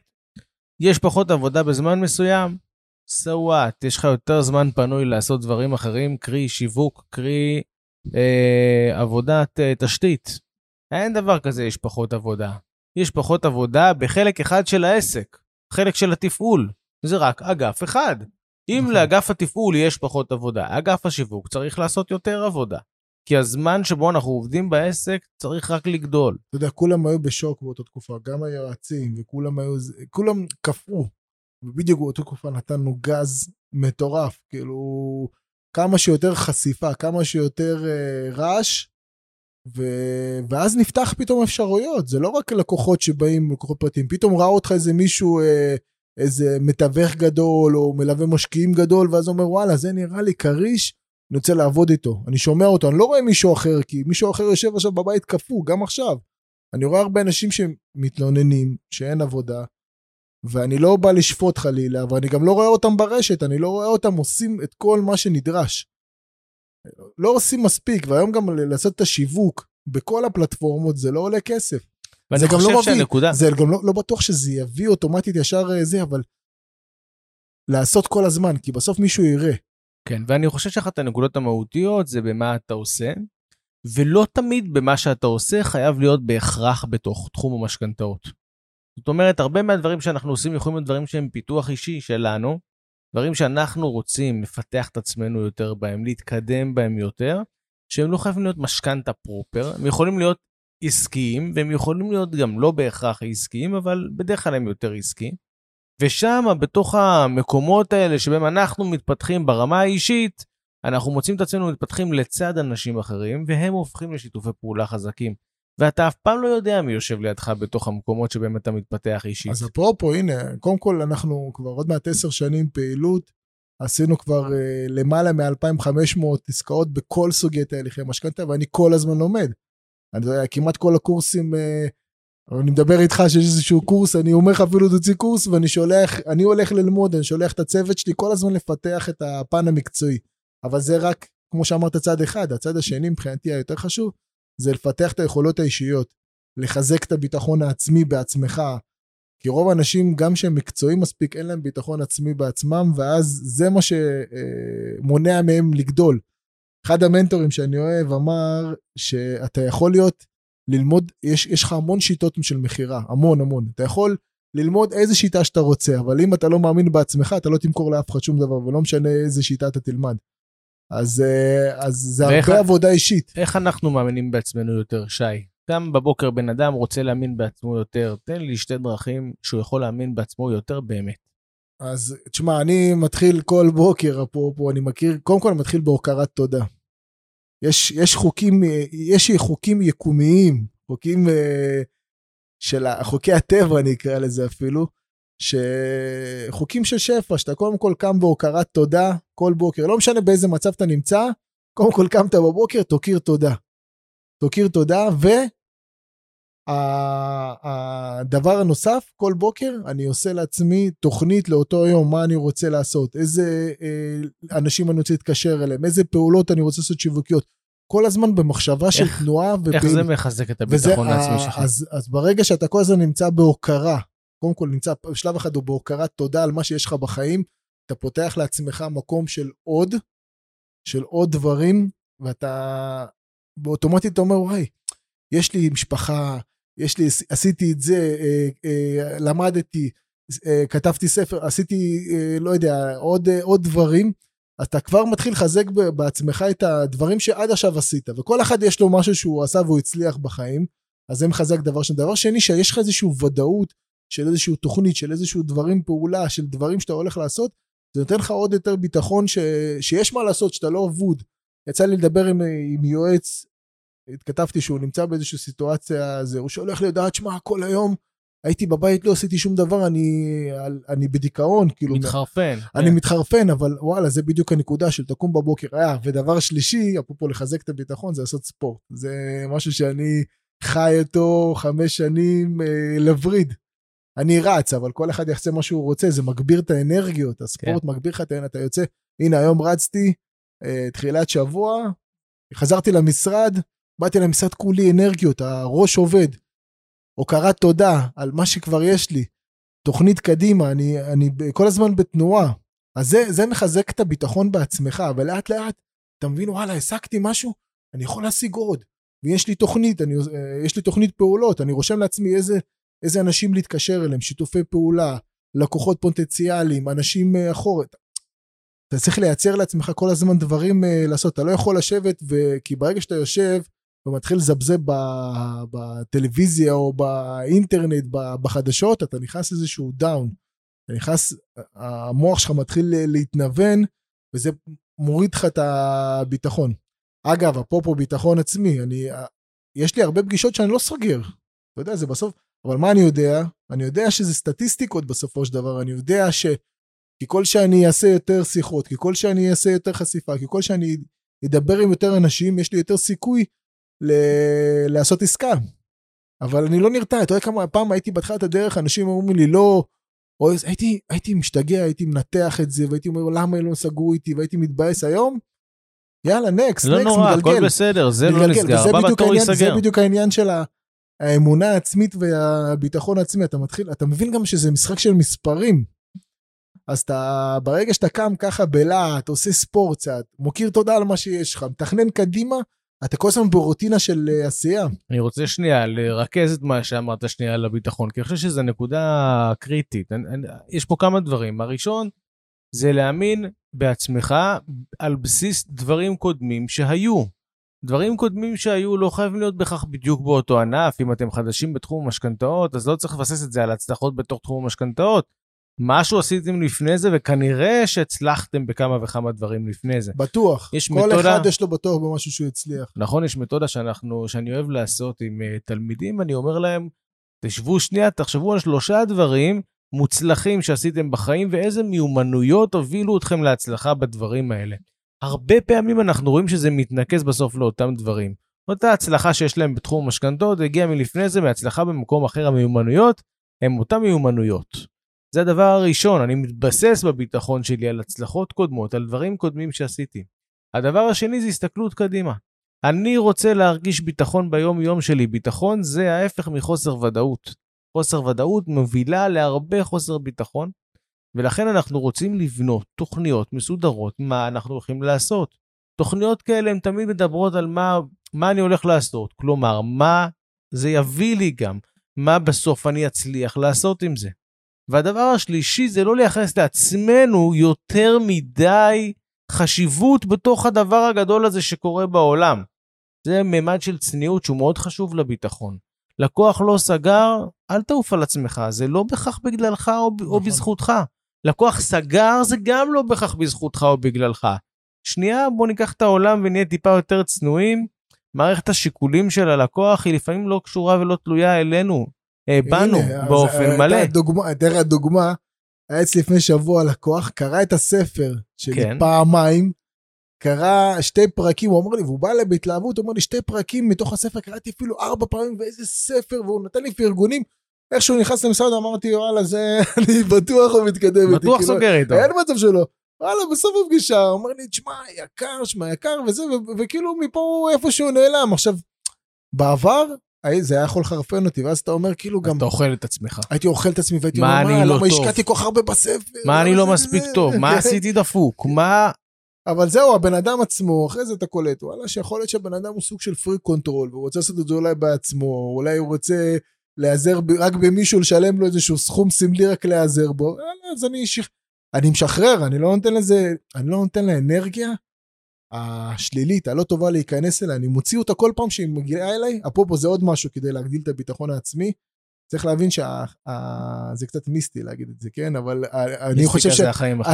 יש פחות עבודה בזמן מסוים, so what, יש לך יותר זמן פנוי לעשות דברים אחרים, קרי שיווק, קרי אה, עבודת אה, תשתית. אין דבר כזה, יש פחות עבודה. יש פחות עבודה בחלק אחד של העסק, חלק של התפעול. זה רק אגף אחד. אם נכון. לאגף התפעול יש פחות עבודה, אגף השיווק צריך לעשות יותר עבודה. כי הזמן שבו אנחנו עובדים בעסק צריך רק לגדול. אתה יודע, כולם היו בשוק באותה תקופה, גם היועצים, וכולם היו, כולם קפאו. ובדיוק באותה תקופה נתנו גז מטורף, כאילו, כמה שיותר חשיפה, כמה שיותר אה, רעש, ו... ואז נפתח פתאום אפשרויות, זה לא רק לקוחות שבאים, לקוחות פרטיים, פתאום ראה אותך איזה מישהו, אה, איזה מתווך גדול, או מלווה משקיעים גדול, ואז אומר, וואלה, זה נראה לי כריש, אני רוצה לעבוד איתו. אני שומע אותו, אני לא רואה מישהו אחר, כי מישהו אחר יושב עכשיו בבית קפוא, גם עכשיו. אני רואה הרבה אנשים שמתלוננים, שאין עבודה, ואני לא בא לשפוט חלילה, ואני גם לא רואה אותם ברשת, אני לא רואה אותם עושים את כל מה שנדרש. לא עושים מספיק, והיום גם לעשות את השיווק בכל הפלטפורמות זה לא עולה כסף. זה גם לא מביא, שהנקודה... זה גם לא, לא בטוח שזה יביא אוטומטית ישר אה, זה, אבל לעשות כל הזמן, כי בסוף מישהו יראה. כן, ואני חושב שאחת הנקודות המהותיות זה במה אתה עושה, ולא תמיד במה שאתה עושה חייב להיות בהכרח בתוך תחום המשכנתאות. זאת אומרת, הרבה מהדברים שאנחנו עושים יכולים להיות דברים שהם פיתוח אישי שלנו, דברים שאנחנו רוצים לפתח את עצמנו יותר בהם, להתקדם בהם יותר, שהם לא חייבים להיות משכנתה פרופר, הם יכולים להיות עסקיים, והם יכולים להיות גם לא בהכרח עסקיים, אבל בדרך כלל הם יותר עסקיים. ושם, בתוך המקומות האלה שבהם אנחנו מתפתחים ברמה האישית, אנחנו מוצאים את עצמנו מתפתחים לצד אנשים אחרים, והם הופכים לשיתופי פעולה חזקים. ואתה אף פעם לא יודע מי יושב לידך בתוך המקומות שבהם אתה מתפתח אישית. אז אפרופו, הנה, קודם כל אנחנו כבר עוד מעט עשר שנים פעילות, עשינו כבר uh, למעלה מ-2,500 עסקאות בכל סוגי תהליכי משכנתה, ואני כל הזמן לומד. אני יודע, כמעט כל הקורסים, uh, אני מדבר איתך שיש איזשהו קורס, אני אומר לך אפילו תוציא קורס, ואני שולח, אני הולך ללמוד, אני שולח את הצוות שלי כל הזמן לפתח את הפן המקצועי. אבל זה רק, כמו שאמרת, צד אחד. הצד השני, מבחינתי, היותר חשוב, זה לפתח את היכולות האישיות, לחזק את הביטחון העצמי בעצמך. כי רוב האנשים, גם שהם מקצועיים מספיק, אין להם ביטחון עצמי בעצמם, ואז זה מה שמונע מהם לגדול. אחד המנטורים שאני אוהב אמר שאתה יכול להיות, ללמוד, יש, יש לך המון שיטות של מכירה, המון המון. אתה יכול ללמוד איזה שיטה שאתה רוצה, אבל אם אתה לא מאמין בעצמך, אתה לא תמכור לאף אחד שום דבר, ולא משנה איזה שיטה אתה תלמד. אז, אה, אז זה ואיך- הרבה עבודה אישית. איך אנחנו מאמינים בעצמנו יותר, שי? גם בבוקר בן אדם רוצה להאמין בעצמו יותר, תן לי שתי דרכים שהוא יכול להאמין בעצמו יותר באמת. אז תשמע, אני מתחיל כל בוקר, אפרופו, אני מכיר, קודם כל אני מתחיל בהוקרת תודה. יש, יש חוקים, יש חוקים יקומיים, חוקים אה, של חוקי הטבע, אני אקרא לזה אפילו, שחוקים של שפע, שאתה קודם כל קם בהוקרת תודה כל בוקר, לא משנה באיזה מצב אתה נמצא, קודם כל קמת בבוקר, תוקיר תודה. תוקיר תודה, ו... ה- הדבר הנוסף, כל בוקר אני עושה לעצמי תוכנית לאותו יום, מה אני רוצה לעשות, איזה אה, אנשים אני רוצה להתקשר אליהם, איזה פעולות אני רוצה לעשות שיווקיות. כל הזמן במחשבה של איך- תנועה איך זה ופעילות. מחזק את הביטחון העצמי שלך? אז, אז ברגע שאתה כל הזמן נמצא בהוקרה, קודם כל נמצא, שלב אחד הוא בהוקרת תודה על מה שיש לך בחיים, אתה פותח לעצמך מקום של עוד, של עוד דברים, ואתה באוטומטית אומר, וואי, יש לי משפחה, יש לי, עשיתי את זה, אה, אה, למדתי, אה, כתבתי ספר, עשיתי, לא יודע, עוד, עוד דברים, אתה כבר מתחיל לחזק בעצמך את הדברים שעד עכשיו עשית, וכל אחד יש לו משהו שהוא עשה והוא הצליח בחיים, אז זה מחזק דבר שני. דבר שני, שיש לך איזושהי ודאות של איזושהי תוכנית, של איזשהו דברים פעולה, של דברים שאתה הולך לעשות, זה נותן לך עוד יותר ביטחון ש, שיש מה לעשות, שאתה לא אבוד. יצא לי לדבר עם, עם יועץ, התכתבתי שהוא נמצא באיזושהי סיטואציה, זה, הוא שולח לי הודעה, שמע, כל היום הייתי בבית, לא עשיתי שום דבר, אני, אני בדיכאון, כאילו, מתחרפן. אני כן. מתחרפן, אבל וואלה, זה בדיוק הנקודה של תקום בבוקר. אה, ודבר שלישי, אפרופו לחזק את הביטחון, זה לעשות ספורט. זה משהו שאני חי אותו חמש שנים אה, לווריד. אני רץ, אבל כל אחד יעשה מה שהוא רוצה, זה מגביר את האנרגיות, הספורט מגביר לך את האנרגיות, אתה יוצא, הנה היום רצתי, אה, תחילת שבוע, חזרתי למשרד, באתי למשרד כולי אנרגיות, הראש עובד. הוקרת תודה על מה שכבר יש לי. תוכנית קדימה, אני, אני כל הזמן בתנועה. אז זה, זה מחזק את הביטחון בעצמך, ולאט לאט אתה מבין, וואלה, השגתי משהו, אני יכול להשיג עוד. ויש לי תוכנית, אני, אה, יש לי תוכנית פעולות, אני רושם לעצמי איזה, איזה אנשים להתקשר אליהם, שיתופי פעולה, לקוחות פוטנציאליים, אנשים אה, אחורת. אתה צריך לייצר לעצמך כל הזמן דברים אה, לעשות, אתה לא יכול לשבת, ו... כי ברגע שאתה יושב ומתחיל לזבזב בטלוויזיה או באינטרנט, בחדשות, אתה נכנס לאיזשהו דאון. אתה נכנס, המוח שלך מתחיל להתנוון, וזה מוריד לך את הביטחון. אגב, אפרופו ביטחון עצמי, אני, יש לי הרבה פגישות שאני לא סוגר. אתה יודע, זה בסוף, אבל מה אני יודע? אני יודע שזה סטטיסטיקות בסופו של דבר, אני יודע ש... ככל שאני אעשה יותר שיחות, ככל שאני אעשה יותר חשיפה, ככל שאני אדבר עם יותר אנשים, יש לי יותר סיכוי ל- לעשות עסקה. אבל אני לא נרתע, אתה יודע כמה פעם הייתי בתחילת הדרך, אנשים אומרים לי לא, או הייתי, הייתי משתגע, הייתי מנתח את זה, והייתי אומר למה הם לא סגרו איתי, והייתי מתבאס היום. יאללה, נקסט, לא נקסט, נורא, מגלגל. הכל בסדר, זה לא מתגלגל, נסגר, וזה הבא בתור ייסגר. זה בדיוק העניין של ה- האמונה העצמית והביטחון העצמי, אתה מתחיל, אתה מבין גם שזה משחק של מספרים. אז אתה, ברגע שאתה קם ככה בלהט, עושה ספורט קצת, מוקיר תודה על מה שיש לך, מתכנן קדימה, אתה כל הזמן ברוטינה של אה, עשייה. אני רוצה שנייה לרכז את מה שאמרת שנייה על הביטחון, כי אני חושב שזו נקודה קריטית. אני, אני, יש פה כמה דברים. הראשון, זה להאמין בעצמך על בסיס דברים קודמים שהיו. דברים קודמים שהיו לא חייבים להיות בהכרח בדיוק באותו ענף. אם אתם חדשים בתחום המשכנתאות, אז לא צריך לבסס את זה על הצלחות בתוך תחום המשכנתאות. משהו עשיתם לפני זה, וכנראה שהצלחתם בכמה וכמה דברים לפני זה. בטוח. יש כל מתודה- אחד יש לו בטוח במשהו שהוא הצליח. נכון, יש מתודה שאנחנו, שאני אוהב לעשות עם uh, תלמידים, ואני אומר להם, תשבו שנייה, תחשבו על שלושה דברים מוצלחים שעשיתם בחיים, ואיזה מיומנויות הובילו אתכם להצלחה בדברים האלה. הרבה פעמים אנחנו רואים שזה מתנקז בסוף לאותם דברים. אותה הצלחה שיש להם בתחום המשכנתות הגיעה מלפני זה, מהצלחה במקום אחר, המיומנויות הן אותן מיומנויות. זה הדבר הראשון, אני מתבסס בביטחון שלי על הצלחות קודמות, על דברים קודמים שעשיתי. הדבר השני זה הסתכלות קדימה. אני רוצה להרגיש ביטחון ביום-יום שלי. ביטחון זה ההפך מחוסר ודאות. חוסר ודאות מובילה להרבה חוסר ביטחון, ולכן אנחנו רוצים לבנות תוכניות מסודרות מה אנחנו הולכים לעשות. תוכניות כאלה הן תמיד מדברות על מה, מה אני הולך לעשות, כלומר, מה זה יביא לי גם, מה בסוף אני אצליח לעשות עם זה. והדבר השלישי זה לא לייחס לעצמנו יותר מדי חשיבות בתוך הדבר הגדול הזה שקורה בעולם. זה ממד של צניעות שהוא מאוד חשוב לביטחון. לקוח לא סגר, אל תעוף על עצמך, זה לא בהכרח בגללך או, או נכון. בזכותך. לקוח סגר, זה גם לא בהכרח בזכותך או בגללך. שנייה, בוא ניקח את העולם ונהיה טיפה יותר צנועים. מערכת השיקולים של הלקוח היא לפעמים לא קשורה ולא תלויה אלינו, אה, בנו, הנה, אז באופן מלא. דוגמה, תראה הדוגמה, היה אצלי לפני שבוע לקוח, קרא את הספר שלי כן. פעמיים, קרא שתי פרקים, הוא אמר לי, והוא בא אליי בהתלהבות, הוא אומר לי, שתי פרקים מתוך הספר, קראתי אפילו ארבע פעמים, ואיזה ספר, והוא נתן לי פרגונים. איך שהוא נכנס למשרד, אמרתי, וואלה, זה, אני בטוח הוא מתקדם איתי. בטוח כאילו, סוגר איתו. אין מצב שלא. וואלה, בסוף הפגישה, הוא אומר לי, תשמע, יקר, שמע, יקר, וזה, וכאילו מפה הוא איפשהו נעלם. עכשיו, בעבר, זה היה יכול לחרפן אותי, ואז אתה אומר, כאילו, גם אתה אוכל את עצמך. הייתי אוכל את עצמי והייתי מה אומר, אני מה, לא למה טוב? השקעתי כל כך הרבה בספר? מה אני למה לא מספיק וזה?" טוב? מה כן. עשיתי דפוק? מה... אבל זהו, הבן אדם עצמו, אחרי זה אתה קולט, וואלה, שיכול להיות שהבן אדם הוא סוג של freak control, והוא רוצה לעשות את זה אולי בעצמו, או אולי הוא רוצה להיעזר רק במישהו, לשלם לו איזשהו סכום סמלי רק להיעזר בו, יאללה, אז אני, שח... אני משחרר, אני לא נותן לזה, אני לא נותן לאנרגיה השלילית, הלא טובה להיכנס אליה, אני מוציא אותה כל פעם שהיא מגיעה אליי, אפרופו זה עוד משהו כדי להגדיל את הביטחון העצמי, צריך להבין שזה קצת מיסטי להגיד את זה, כן? אבל אה, אני חושב ש...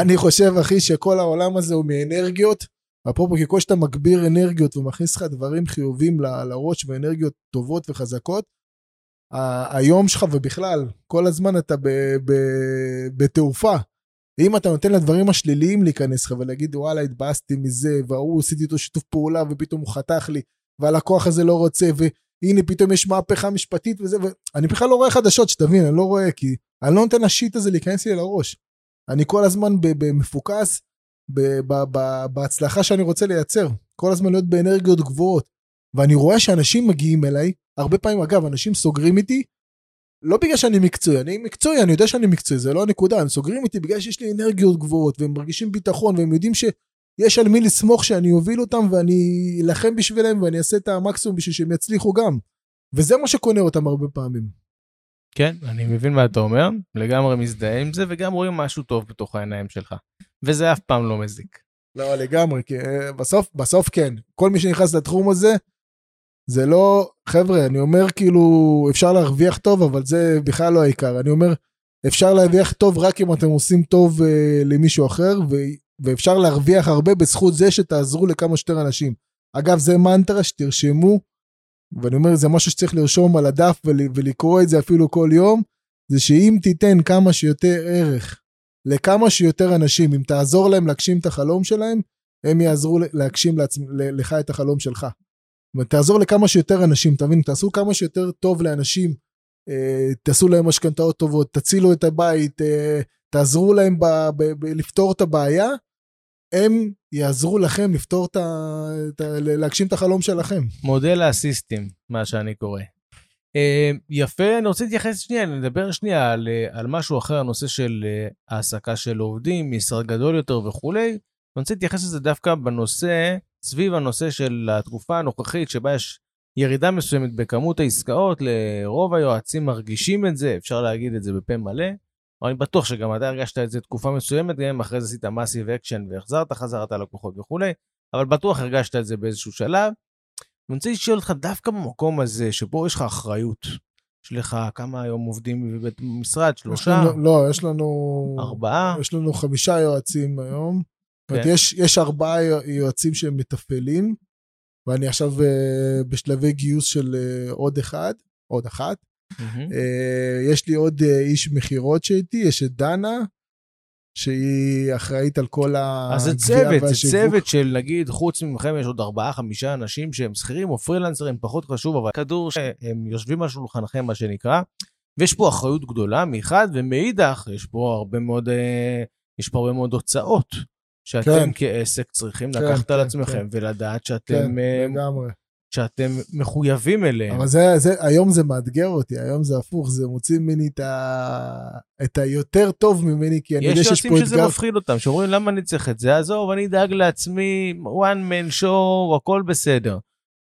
אני חושב, אחי, שכל העולם הזה הוא מאנרגיות. אפרופו, ככל שאתה מגביר אנרגיות ומכניס לך דברים חיובים ל- לראש ואנרגיות טובות וחזקות, היום שלך ובכלל, כל הזמן אתה בתעופה. אם אתה נותן לדברים השליליים להיכנס לך ולהגיד, וואלה, התבאסתי מזה, וההוא עשיתי איתו שיתוף פעולה ופתאום הוא חתך לי, והלקוח הזה לא רוצה, והנה פתאום יש מהפכה משפטית וזה, ואני בכלל לא רואה חדשות, שתבין, אני לא רואה, כי אני לא נותן לשיט הזה להיכנס לי לראש. אני כל הזמן ב- בהצלחה שאני רוצה לייצר. כל הזמן להיות באנרגיות גבוהות. ואני רואה שאנשים מגיעים אליי, הרבה פעמים, אגב, אנשים סוגרים איתי, לא בגלל שאני מקצועי, אני מקצועי, אני יודע שאני מקצועי, זה לא הנקודה, הם סוגרים איתי בגלל שיש לי אנרגיות גבוהות, והם מרגישים ביטחון, והם יודעים שיש על מי לסמוך שאני אוביל אותם, ואני אלחם בשבילם, ואני אעשה את המקסימום בשביל שהם יצליחו גם. וזה מה שקונה אותם הרבה פעמים. כן, אני מבין מה אתה אומר, לגמרי מזדהה עם זה, וגם רואים משהו טוב בתוך העיניים שלך. וזה אף פעם לא מזיק. לא, לגמרי, כי אה, בסוף, בסוף כן. כל מי שנכנס לתחום הזה, זה לא, חבר'ה, אני אומר כאילו, אפשר להרוויח טוב, אבל זה בכלל לא העיקר. אני אומר, אפשר להרוויח טוב רק אם אתם עושים טוב uh, למישהו אחר, ו, ואפשר להרוויח הרבה בזכות זה שתעזרו לכמה שיותר אנשים. אגב, זה מנטרה שתרשמו, ואני אומר, זה משהו שצריך לרשום על הדף ול, ולקרוא את זה אפילו כל יום, זה שאם תיתן כמה שיותר ערך לכמה שיותר אנשים, אם תעזור להם להגשים את החלום שלהם, הם יעזרו להגשים לעצמ, לך את החלום שלך. תעזור לכמה שיותר אנשים, תבין, תעשו כמה שיותר טוב לאנשים, אה, תעשו להם משכנתאות טובות, תצילו את הבית, אה, תעזרו להם ב, ב, ב, לפתור את הבעיה, הם יעזרו לכם לפתור את ה... את ה להגשים את החלום שלכם. מודל האסיסטים, מה שאני קורא. Uh, יפה, אני רוצה להתייחס שנייה, נדבר שנייה על, על משהו אחר, הנושא של העסקה של עובדים, משרד גדול יותר וכולי. אני רוצה להתייחס לזה דווקא בנושא, סביב הנושא של התקופה הנוכחית, שבה יש ירידה מסוימת בכמות העסקאות, לרוב היועצים מרגישים את זה, אפשר להגיד את זה בפה מלא. אבל אני בטוח שגם אתה הרגשת את זה תקופה מסוימת, גם אם אחרי זה עשית massive action והחזרת חזרת לקוחות וכולי, אבל בטוח הרגשת את זה באיזשהו שלב. אני רוצה לשאול אותך דווקא במקום הזה, שבו יש לך אחריות, יש לך כמה היום עובדים בבית משרד, שלושה? יש לנו, לא, יש לנו... ארבעה? יש לנו חמישה יועצים היום. כן. אומרת, יש, יש ארבעה יועצים שהם מתפעלים, ואני עכשיו אה, בשלבי גיוס של אה, עוד אחד, עוד אחת. Mm-hmm. Uh, יש לי עוד uh, איש מכירות שאיתי, יש את דנה, שהיא אחראית על כל הגבייה והשיווק. אז זה צוות, זה צוות של נגיד, חוץ ממכם יש עוד ארבעה, חמישה אנשים שהם שכירים או פרילנסרים, פחות חשוב, אבל כדור שהם יושבים על שולחנכם, מה שנקרא, ויש פה אחריות גדולה מחד, ומאידך, יש פה הרבה מאוד, אה, יש פה הרבה מאוד הוצאות. שאתם כן. כעסק צריכים כן, לקחת כן, על עצמכם כן. ולדעת שאתם... כן, אה, לגמרי. שאתם מחויבים אליהם. אבל זה, זה, היום זה מאתגר אותי, היום זה הפוך, זה מוציא ממני את, ה, את היותר טוב ממני, כי אני יודע שיש פה אתגר. יש יועצים שזה מפחיד אותם, שאומרים למה אני צריך את זה, עזוב, אני אדאג לעצמי, one man show, הכל בסדר.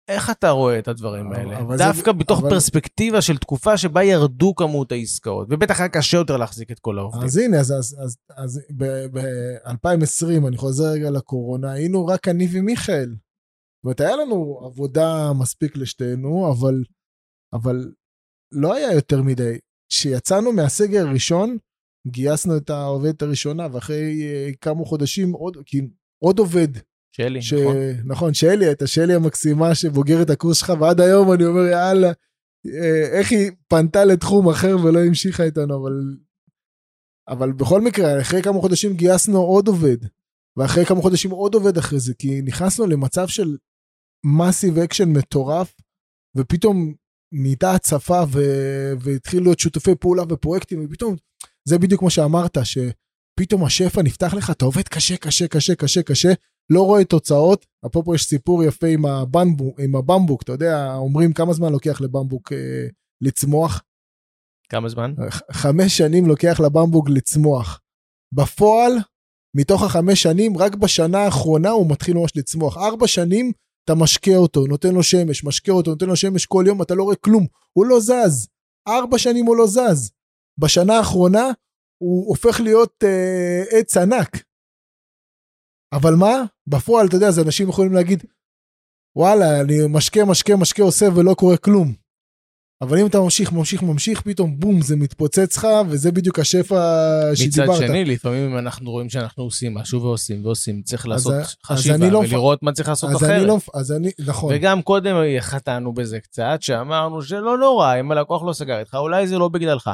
איך אתה רואה את הדברים האלה? דווקא זה, בתוך אבל... פרספקטיבה של תקופה שבה ירדו כמות העסקאות, ובטח היה קשה יותר להחזיק את כל העובדים. אז הנה, אז, אז, אז, אז ב-2020, אני חוזר רגע לקורונה, היינו רק אני ומיכאל. זאת אומרת, היה לנו עבודה מספיק לשתינו, אבל, אבל לא היה יותר מדי. כשיצאנו מהסגר הראשון, גייסנו את העובדת הראשונה, ואחרי uh, כמה חודשים עוד, כי עוד עובד. שלי, ש... נכון. נכון, שלי, הייתה שלי המקסימה שבוגרת הקורס שלך, ועד היום אני אומר, יאללה, אה, איך היא פנתה לתחום אחר ולא המשיכה איתנו, אבל... אבל בכל מקרה, אחרי כמה חודשים גייסנו עוד עובד, ואחרי כמה חודשים עוד עובד אחרי זה, כי נכנסנו למצב של massive action מטורף, ופתאום נהייתה הצפה ו- והתחילו להיות שותפי פעולה ופרויקטים, ופתאום, זה בדיוק מה שאמרת, שפתאום השפע נפתח לך, אתה עובד קשה, קשה, קשה, קשה, קשה, לא רואה תוצאות. אפרופו יש סיפור יפה עם, הבנבוק, עם הבמבוק, אתה יודע, אומרים כמה זמן לוקח לבמבוק אה, לצמוח? כמה זמן? חמש שנים לוקח לבמבוק לצמוח. בפועל, מתוך החמש שנים, רק בשנה האחרונה הוא מתחיל ממש לצמוח. ארבע שנים אתה משקה אותו, נותן לו שמש, משקה אותו, נותן לו שמש כל יום, אתה לא רואה כלום, הוא לא זז. ארבע שנים הוא לא זז. בשנה האחרונה הוא הופך להיות אה, עץ ענק. אבל מה? בפועל, אתה יודע, אז אנשים יכולים להגיד, וואלה, אני משקה, משקה, משקה, עושה ולא קורה כלום. אבל אם אתה ממשיך, ממשיך, ממשיך, פתאום בום, זה מתפוצץ לך, וזה בדיוק השפע שדיברת. מצד שני, לפעמים אם אנחנו רואים שאנחנו עושים משהו ועושים ועושים, צריך לעשות חשיבה לא ולראות מה צריך לעשות אז אחרת. אני לא, אז אני, נכון. וגם קודם חטאנו בזה קצת, שאמרנו שלא נורא, אם הלקוח לא סגר איתך, אולי זה לא בגללך.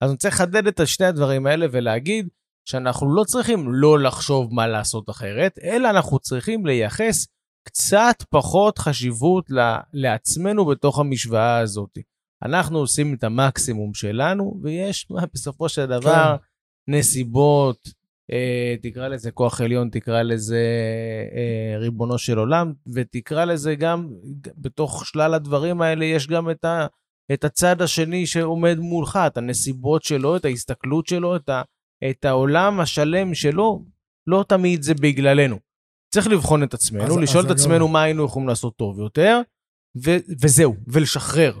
אז אני צריך לחדד את שני הדברים האלה ולהגיד שאנחנו לא צריכים לא לחשוב מה לעשות אחרת, אלא אנחנו צריכים לייחס קצת פחות חשיבות לעצמנו בתוך המשוואה הזאת. אנחנו עושים את המקסימום שלנו, ויש בסופו של דבר כן. נסיבות, אה, תקרא לזה כוח עליון, תקרא לזה אה, ריבונו של עולם, ותקרא לזה גם, בתוך שלל הדברים האלה יש גם את, ה, את הצד השני שעומד מולך, את הנסיבות שלו, את ההסתכלות שלו, את, ה, את העולם השלם שלו, לא תמיד זה בגללנו. צריך לבחון את עצמנו, אז, לשאול אז את עצמנו גם... מה היינו יכולים לעשות טוב יותר, ו- וזהו, ולשחרר.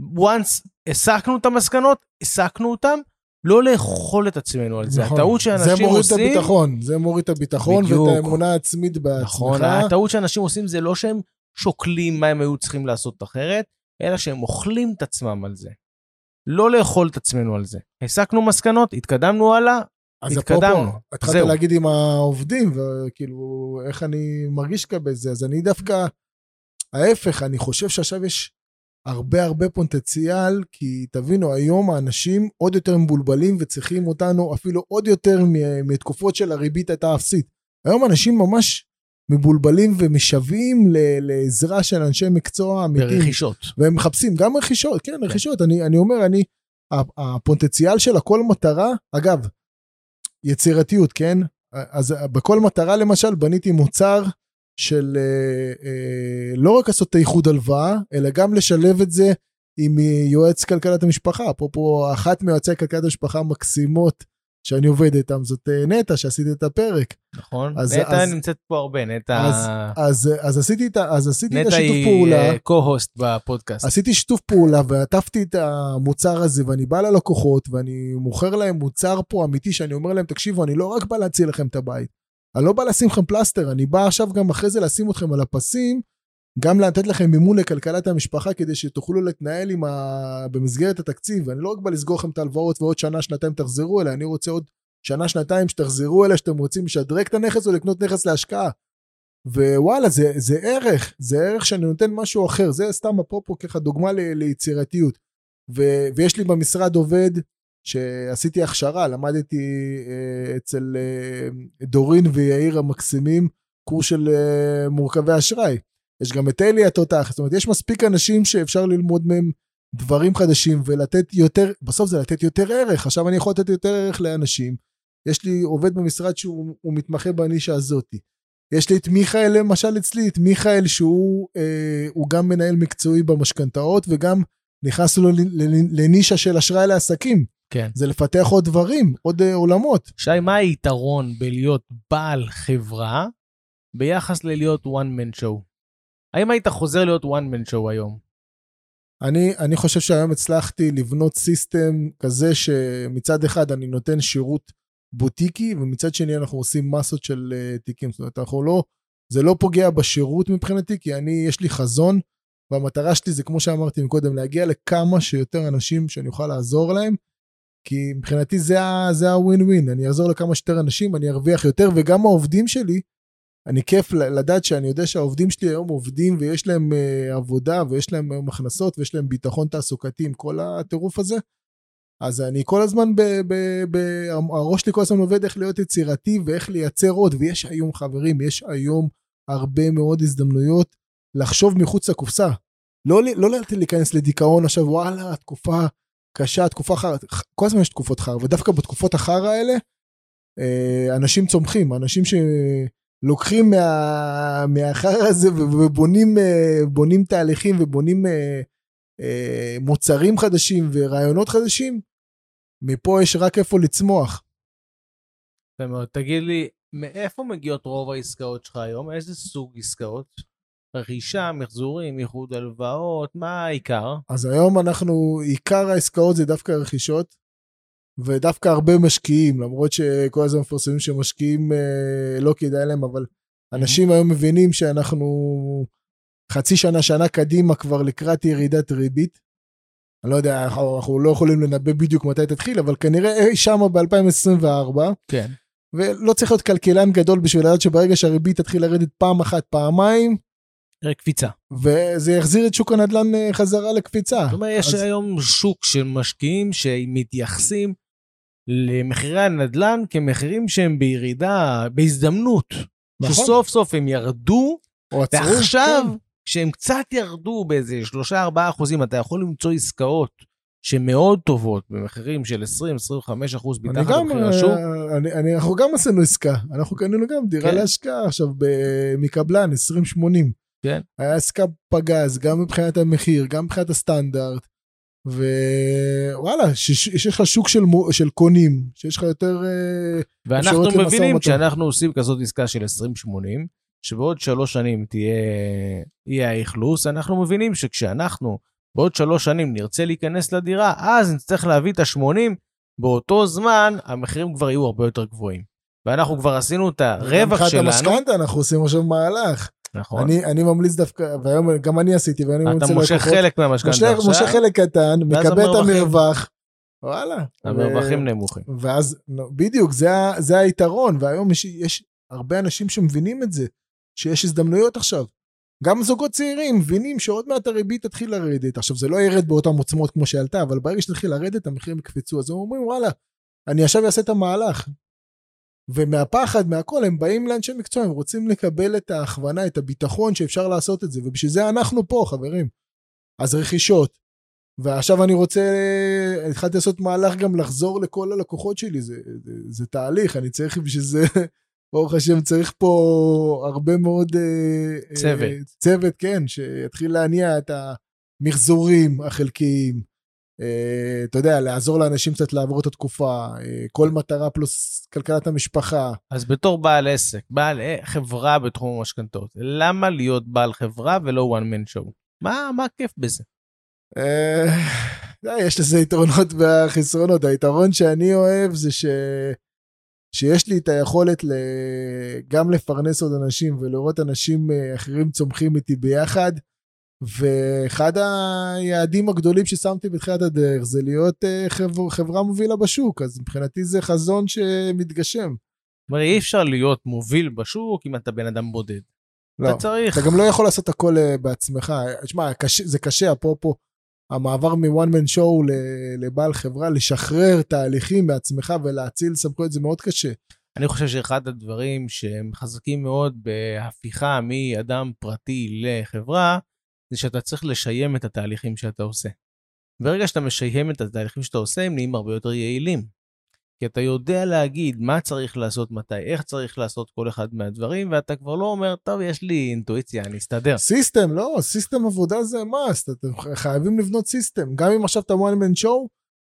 once הסקנו את המסקנות, הסקנו אותם, לא לאכול את עצמנו על זה. נכון. הטעות שאנשים זה מוריד עושים... את הביטחון, זה מוריד את הביטחון בדיוק. ואת האמונה העצמית בעצמך. נכון, הטעות שאנשים עושים זה לא שהם שוקלים מה הם היו צריכים לעשות אחרת, אלא שהם אוכלים את עצמם על זה. לא לאכול את עצמנו על זה. הסקנו מסקנות, התקדמנו הלאה, אז התקדמנו. אפרופו, התחלת זהו. להגיד עם העובדים, וכאילו, איך אני מרגיש לגבי זה, אז אני דווקא, ההפך, אני חושב שעכשיו יש הרבה הרבה פוטנציאל, כי תבינו, היום האנשים עוד יותר מבולבלים וצריכים אותנו אפילו עוד יותר מתקופות של הריבית הייתה אפסית. היום אנשים ממש מבולבלים ומשוועים לעזרה של אנשי מקצוע אמיתיים. ברכישות. והם מחפשים גם רכישות, כן, רכישות. אני, אני אומר, אני, הפוטנציאל של הכל מטרה, אגב, יצירתיות, כן? אז בכל מטרה למשל בניתי מוצר של אה, אה, לא רק לעשות את האיחוד הלוואה, אלא גם לשלב את זה עם יועץ כלכלת המשפחה. אפרופו, אחת מיועצי כלכלת המשפחה המקסימות שאני עובד איתם זאת אה, נטע, שעשיתי את הפרק. נכון? אז- נטע אז- נמצאת פה הרבה, נטע... אז, אז, אז עשיתי את ה- אז עשיתי את נטע השיתוף היא פעולה. אה, co-host בפודקאסט. עשיתי שיתוף פעולה ועטפתי את המוצר הזה ואני בא ללקוחות ואני מוכר להם מוצר פה אמיתי שאני אומר להם תקשיבו אני לא רק בא להציל לכם את הבית. אני לא בא לשים לכם פלסטר אני בא עכשיו גם אחרי זה לשים אתכם על הפסים גם לתת לכם מימון לכלכלת המשפחה כדי שתוכלו להתנהל ה... במסגרת התקציב אני לא רק בא לסגור לכם את ההלוואות ועוד שנה שנתיים תחזרו אליי אני רוצה עוד שנה שנתיים שתחזרו אליי שאתם רוצים לשדרג את הנכס או לקנות נכס להשקעה. ווואלה זה, זה ערך, זה ערך שאני נותן משהו אחר, זה סתם אפרופו ככה דוגמה ל, ליצירתיות. ו, ויש לי במשרד עובד שעשיתי הכשרה, למדתי אה, אצל אה, דורין ויאיר המקסימים קורס של אה, מורכבי אשראי. יש גם את אלי התותח, זאת אומרת יש מספיק אנשים שאפשר ללמוד מהם דברים חדשים ולתת יותר, בסוף זה לתת יותר ערך, עכשיו אני יכול לתת יותר ערך לאנשים. יש לי עובד במשרד שהוא הוא מתמחה בנישה הזאתי. יש לי את מיכאל למשל אצלי, את מיכאל שהוא אה, הוא גם מנהל מקצועי במשכנתאות וגם נכנס לו לנישה של אשראי לעסקים. כן. זה לפתח עוד דברים, עוד אה, עולמות. שי, מה היתרון בלהיות בעל חברה ביחס ללהיות one man show? האם היית חוזר להיות one man show היום? אני, אני חושב שהיום הצלחתי לבנות סיסטם כזה שמצד אחד אני נותן שירות בוטיקי ומצד שני אנחנו עושים מסות של uh, תיקים. זאת אומרת, אנחנו לא, זה לא פוגע בשירות מבחינתי כי אני, יש לי חזון והמטרה שלי זה כמו שאמרתי קודם, להגיע לכמה שיותר אנשים שאני אוכל לעזור להם. כי מבחינתי זה, הווין ווין, אני אעזור לכמה שיותר אנשים, אני ארוויח יותר וגם העובדים שלי, אני כיף לדעת שאני יודע שהעובדים שלי היום עובדים ויש להם uh, עבודה ויש להם היום הכנסות ויש להם ביטחון תעסוקתי עם כל הטירוף הזה. אז אני כל הזמן, ב, ב, ב, הראש שלי כל הזמן עובד איך להיות יצירתי ואיך לייצר עוד, ויש היום חברים, יש היום הרבה מאוד הזדמנויות לחשוב מחוץ לקופסה. לא, לא להיכנס לדיכאון עכשיו, וואלה, תקופה קשה, תקופה חרא, כל הזמן יש תקופות חרא, ודווקא בתקופות החרא האלה, אה, אנשים צומחים, אנשים שלוקחים מה, מהחרא הזה ובונים אה, בונים תהליכים ובונים אה, אה, מוצרים חדשים ורעיונות חדשים, מפה יש רק איפה לצמוח. תגיד לי, מאיפה מגיעות רוב העסקאות שלך היום? איזה סוג עסקאות? רכישה, מחזורים, איחוד הלוואות, מה העיקר? אז היום אנחנו, עיקר העסקאות זה דווקא רכישות, ודווקא הרבה משקיעים, למרות שכל הזמן מפרסמים שמשקיעים אה, לא כדאי להם, אבל אנשים היום מבינים שאנחנו חצי שנה, שנה קדימה כבר לקראת ירידת ריבית. אני לא יודע, אנחנו, אנחנו לא יכולים לנבא בדיוק מתי תתחיל, אבל כנראה אי שם ב-2024, כן. ולא צריך להיות כלכלן גדול בשביל לדעת שברגע שהריבית תתחיל לרדת פעם אחת, פעמיים, קפיצה. וזה יחזיר את שוק הנדל"ן אה, חזרה לקפיצה. זאת אומרת, יש אז- היום שוק של משקיעים שמתייחסים למחירי הנדל"ן כמחירים שהם בירידה, בהזדמנות. נכון. שסוף סוף הם ירדו, או עצרו, ועכשיו, כן. כשהם קצת ירדו באיזה 3-4 אחוזים, אתה יכול למצוא עסקאות שמאוד טובות במחירים של 20-25 אחוז מתחת למחיר השוק. אה, אני, אני, אנחנו גם עשינו עסקה, אנחנו קנינו גם דירה כן. להשקעה עכשיו ב- מקבלן 2080. כן. היה עסקה פגז, גם מבחינת המחיר, גם מבחינת הסטנדרט. ווואלה, שיש יש לך שוק של, מו- של קונים, שיש לך יותר... אה, ואנחנו מבינים. שאנחנו עושים כזאת עסקה של 20-80, שבעוד שלוש שנים תהיה, יהיה האכלוס, אנחנו מבינים שכשאנחנו בעוד שלוש שנים נרצה להיכנס לדירה, אז נצטרך להביא את ה-80, באותו זמן המחירים כבר יהיו הרבה יותר גבוהים. ואנחנו כבר עשינו את הרווח שלנו. גם מבחינת המשכנתה אנחנו עושים עכשיו מהלך. נכון. אני, אני ממליץ דווקא, והיום גם אני עשיתי, ואני ממליץ אתה מושך חלק מהמשכנתה עכשיו, מושך חלק קטן, מקבל את. המרווח. וואלה. המרווחים ו- נמוכים. ואז, נו, בדיוק, זה, זה היתרון, והיום יש, יש הרבה אנשים שמבינים את זה, שיש הזדמנויות עכשיו. גם זוגות צעירים מבינים שעוד מעט הריבית תתחיל לרדת. עכשיו, זה לא ירד באותן עוצמות כמו שעלתה, אבל ברגע שתתחיל לרדת, המחירים יקפצו. אז הם אומרים, וואלה, אני עכשיו אעשה את המהלך. ומהפחד, מהכל, הם באים לאנשי מקצוע, הם רוצים לקבל את ההכוונה, את הביטחון שאפשר לעשות את זה, ובשביל זה אנחנו פה, חברים. אז רכישות. ועכשיו אני רוצה, התחלתי לעשות מהלך גם לחזור לכל הלקוחות שלי, זה, זה, זה תהליך, אני צריך בשביל זה, ברוך השם, צריך פה הרבה מאוד... אה, צוות. אה, צוות, כן, שיתחיל להניע את המחזורים החלקיים. אה, אתה יודע, לעזור לאנשים קצת לעבור את התקופה, אה, כל מטרה פלוס כלכלת המשפחה. אז בתור בעל עסק, בעל אה, חברה בתחום המשכנתות, למה להיות בעל חברה ולא one man show? מה, מה הכיף בזה? יש לזה יתרונות וחסרונות. היתרון שאני אוהב זה ש... שיש לי את היכולת ל... גם לפרנס עוד אנשים ולראות אנשים אחרים צומחים איתי ביחד. ואחד היעדים הגדולים ששמתי בתחילת הדרך זה להיות אה, חבר... חברה מובילה בשוק, אז מבחינתי זה חזון שמתגשם. אומרת, אי אפשר להיות מוביל בשוק אם אתה בן אדם בודד. לא, אתה צריך... אתה גם לא יכול לעשות הכל אה, בעצמך. תשמע, זה קשה, אפרופו המעבר מ-one man show ל- לבעל חברה, לשחרר תהליכים מעצמך ולהציל סמכויות, זה מאוד קשה. אני חושב שאחד הדברים שהם חזקים מאוד בהפיכה מאדם פרטי לחברה, זה שאתה צריך לשיים את התהליכים שאתה עושה. ברגע שאתה משיים את התהליכים שאתה עושה, הם נהיים הרבה יותר יעילים. כי אתה יודע להגיד מה צריך לעשות מתי, איך צריך לעשות כל אחד מהדברים, ואתה כבר לא אומר, טוב, יש לי אינטואיציה, אני אסתדר. system, לא, system עבודה זה must, אתם חייבים לבנות system. גם אם עכשיו אתה one man show,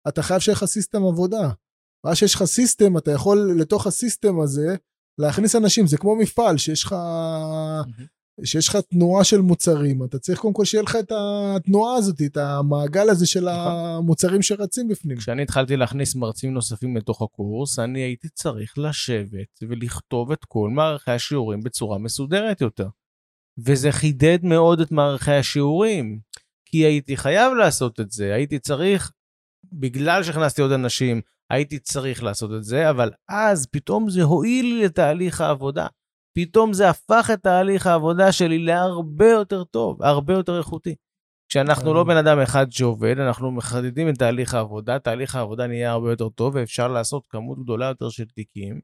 אתה חייב שיהיה לך system עבודה. ואז שיש לך system, אתה יכול לתוך ה system הזה להכניס אנשים, זה כמו מפעל שיש לך... שיש לך תנועה של מוצרים, אתה צריך קודם כל שיהיה לך את התנועה הזאת, את המעגל הזה של המוצרים שרצים בפנים. כשאני התחלתי להכניס מרצים נוספים לתוך הקורס, אני הייתי צריך לשבת ולכתוב את כל מערכי השיעורים בצורה מסודרת יותר. וזה חידד מאוד את מערכי השיעורים, כי הייתי חייב לעשות את זה, הייתי צריך, בגלל שהכנסתי עוד אנשים, הייתי צריך לעשות את זה, אבל אז פתאום זה הועיל לי לתהליך העבודה. פתאום זה הפך את תהליך העבודה שלי להרבה יותר טוב, הרבה יותר איכותי. כשאנחנו לא בן אדם אחד שעובד, אנחנו מחדדים את תהליך העבודה, תהליך העבודה נהיה הרבה יותר טוב, ואפשר לעשות כמות גדולה יותר של תיקים,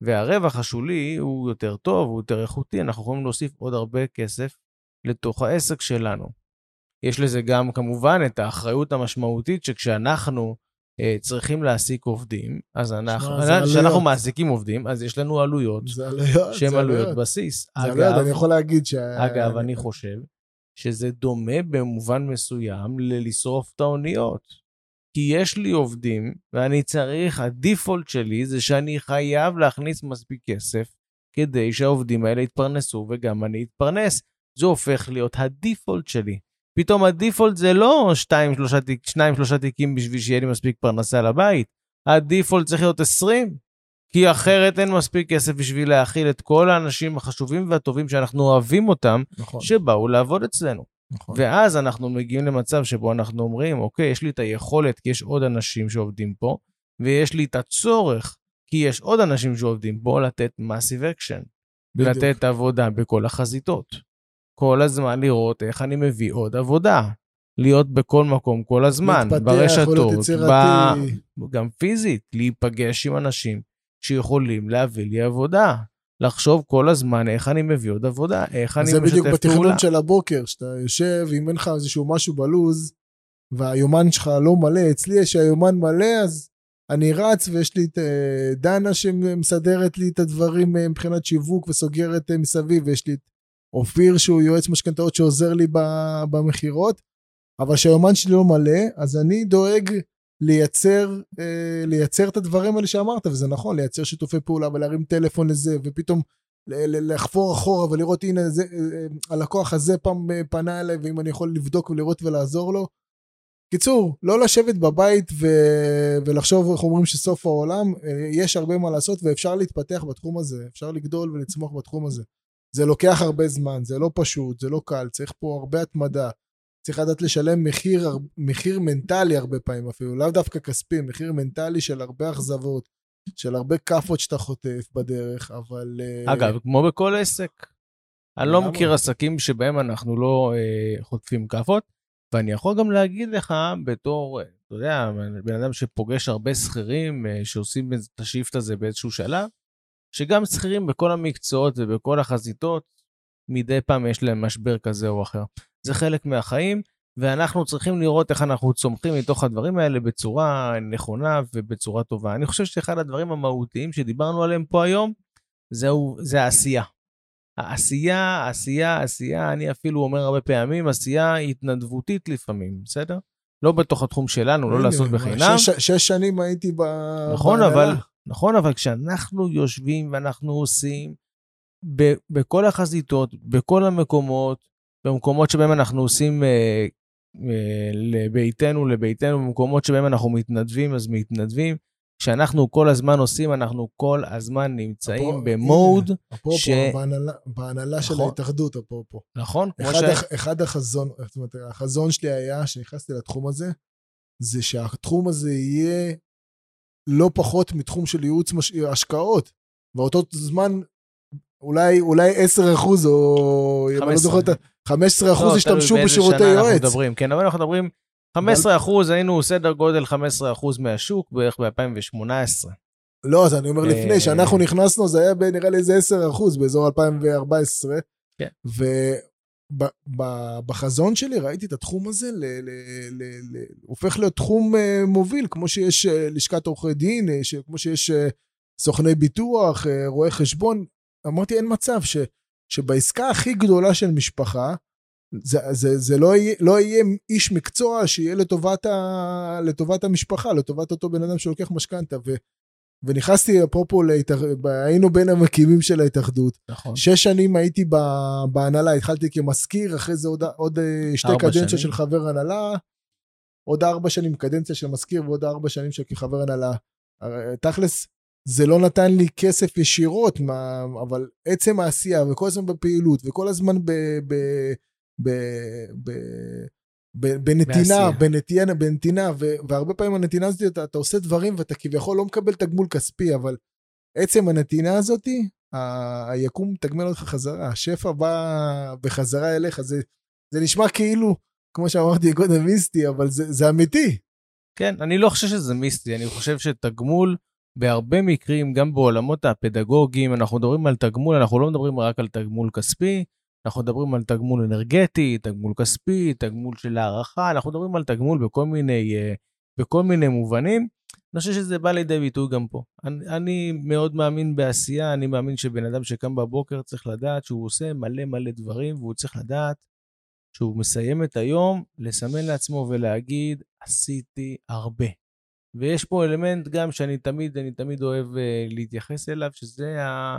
והרווח השולי הוא יותר טוב, הוא יותר איכותי, אנחנו יכולים להוסיף עוד הרבה כסף לתוך העסק שלנו. יש לזה גם כמובן את האחריות המשמעותית שכשאנחנו צריכים להעסיק עובדים, אז אנחנו, כשאנחנו. מעסיקים עובדים, אז יש לנו עלויות שהן עלויות בסיס. זה עלויות, אני יכול להגיד ש... אגב, אני חושב שזה דומה במובן מסוים ללשרוף את האוניות. כי יש לי עובדים, ואני צריך, הדיפולט שלי זה שאני חייב להכניס מספיק כסף כדי שהעובדים האלה יתפרנסו וגם אני אתפרנס. זה הופך להיות הדיפולט שלי. פתאום הדיפולט זה לא שתיים, שלושה, תיק, שניים, שלושה תיקים בשביל שיהיה לי מספיק פרנסה לבית. הדיפולט צריך להיות 20, כי אחרת אין מספיק כסף בשביל להאכיל את כל האנשים החשובים והטובים שאנחנו אוהבים אותם, נכון, שבאו לעבוד אצלנו. נכון. ואז אנחנו מגיעים למצב שבו אנחנו אומרים, אוקיי, יש לי את היכולת כי יש עוד אנשים שעובדים פה, ויש לי את הצורך כי יש עוד אנשים שעובדים פה לתת massive action, בדיוק. לתת עבודה בכל החזיתות. כל הזמן לראות איך אני מביא עוד עבודה. להיות בכל מקום כל הזמן, להתפתח, ברשתות, ב... גם פיזית, להיפגש עם אנשים שיכולים להביא לי עבודה. לחשוב כל הזמן איך אני מביא עוד עבודה, איך אני זה בדיוק משתף פעולה. בתכנון של הבוקר, שאתה יושב, אם אין לך איזשהו משהו בלוז, והיומן שלך לא מלא, אצלי יש היומן מלא, אז אני רץ ויש לי את אה, דנה שמסדרת לי את הדברים אה, מבחינת שיווק וסוגרת אה, מסביב, ויש לי את אופיר שהוא יועץ משכנתאות שעוזר לי במכירות, אבל כשהיומן שלי לא מלא, אז אני דואג לייצר, אה, לייצר את הדברים האלה שאמרת, וזה נכון, לייצר שיתופי פעולה ולהרים טלפון לזה, ופתאום לחפור אחורה ולראות הנה זה, אה, אה, הלקוח הזה פעם פנה אליי ואם אני יכול לבדוק ולראות ולעזור לו. קיצור, לא לשבת בבית ו... ולחשוב, איך אומרים, שסוף העולם, יש הרבה מה לעשות ואפשר להתפתח בתחום הזה, אפשר לגדול ולצמוח בתחום הזה. זה לוקח הרבה זמן, זה לא פשוט, זה לא קל, צריך פה הרבה התמדה. צריך לדעת לשלם מחיר, מחיר מנטלי הרבה פעמים אפילו, לאו דווקא כספי, מחיר מנטלי של הרבה אכזבות, של הרבה כאפות שאתה חוטף בדרך, אבל... אה, אגב, כמו בכל עסק, אני לא מכיר עסקים שבהם אנחנו לא אה, חוטפים כאפות, ואני יכול גם להגיד לך, בתור, אתה יודע, בן אדם שפוגש הרבה שכירים אה, שעושים את השיפט הזה באיזשהו שלב, שגם שכירים בכל המקצועות ובכל החזיתות, מדי פעם יש להם משבר כזה או אחר. זה חלק מהחיים, ואנחנו צריכים לראות איך אנחנו צומחים מתוך הדברים האלה בצורה נכונה ובצורה טובה. אני חושב שאחד הדברים המהותיים שדיברנו עליהם פה היום, זהו, זה העשייה. העשייה, עשייה, עשייה, אני אפילו אומר הרבה פעמים, עשייה התנדבותית לפעמים, בסדר? לא בתוך התחום שלנו, לא לעשות בחינם. שש, שש שנים הייתי ב... נכון, אבל, נכון, אבל כשאנחנו יושבים ואנחנו עושים ב, בכל החזיתות, בכל המקומות, במקומות שבהם אנחנו עושים אה, אה, לביתנו, לביתנו, במקומות שבהם אנחנו מתנדבים, אז מתנדבים. כשאנחנו כל הזמן עושים, אנחנו כל הזמן נמצאים אפו, במוד אפרופו, ש... בהנהלה, בהנהלה נכון, של ההתאחדות, אפרופו. נכון, אחד, ש... הח, אחד החזון, זאת אומרת, החזון שלי היה, כשנכנסתי לתחום הזה, זה שהתחום הזה יהיה לא פחות מתחום של ייעוץ מש... השקעות. באותו זמן, אולי, אולי 10 אחוז, או... 15. לא 15 אחוז לא, השתמשו בשירותי יועץ. אנחנו מדברים, כן, אבל אנחנו מדברים 15 אחוז, היינו סדר גודל 15 אחוז מהשוק בערך ב-2018. לא, אז אני אומר לפני, שאנחנו אה, נכנסנו זה היה נראה לי איזה 10 אחוז באזור 2014. כן. ובחזון שלי ראיתי את התחום הזה, הופך להיות תחום אה, מוביל, כמו שיש אה, לשכת עורכי דין, כמו שיש סוכני ביטוח, רואי חשבון. אמרתי, אין מצב ש, שבעסקה הכי גדולה של משפחה, זה, זה, זה לא, יהיה, לא יהיה איש מקצוע שיהיה לטובת, ה, לטובת המשפחה, לטובת אותו בן אדם שלוקח משכנתה. ונכנסתי, אפרופו, להתאח... היינו בין המקימים של ההתאחדות. נכון. שש שנים הייתי בהנהלה, התחלתי כמזכיר, אחרי זה עוד, עוד אה, שתי קדנציות של חבר הנהלה, עוד ארבע שנים קדנציה של מזכיר ועוד ארבע שנים של כחבר הנהלה. תכלס, זה לא נתן לי כסף ישירות, מה, אבל עצם העשייה וכל הזמן בפעילות וכל הזמן. ב ב, ב, ב, בנתינה, בנתינה, בנתינה, והרבה פעמים הנתינה הזאת, אתה, אתה עושה דברים ואתה כביכול לא מקבל תגמול כספי, אבל עצם הנתינה הזאת, ה, היקום מתגמל אותך חזרה, השפע בא בחזרה אליך, זה, זה נשמע כאילו, כמו שאמרתי קודם מיסטי, אבל זה, זה אמיתי. כן, אני לא חושב שזה מיסטי, אני חושב שתגמול, בהרבה מקרים, גם בעולמות הפדגוגיים, אנחנו מדברים על תגמול, אנחנו לא מדברים רק על תגמול כספי, אנחנו מדברים על תגמול אנרגטי, תגמול כספי, תגמול של הערכה, אנחנו מדברים על תגמול בכל מיני, uh, בכל מיני מובנים. אני חושב שזה בא לידי ביטוי גם פה. אני, אני מאוד מאמין בעשייה, אני מאמין שבן אדם שקם בבוקר צריך לדעת שהוא עושה מלא מלא דברים, והוא צריך לדעת שהוא מסיים את היום, לסמן לעצמו ולהגיד, עשיתי הרבה. ויש פה אלמנט גם שאני תמיד, אני תמיד אוהב uh, להתייחס אליו, שזה ה...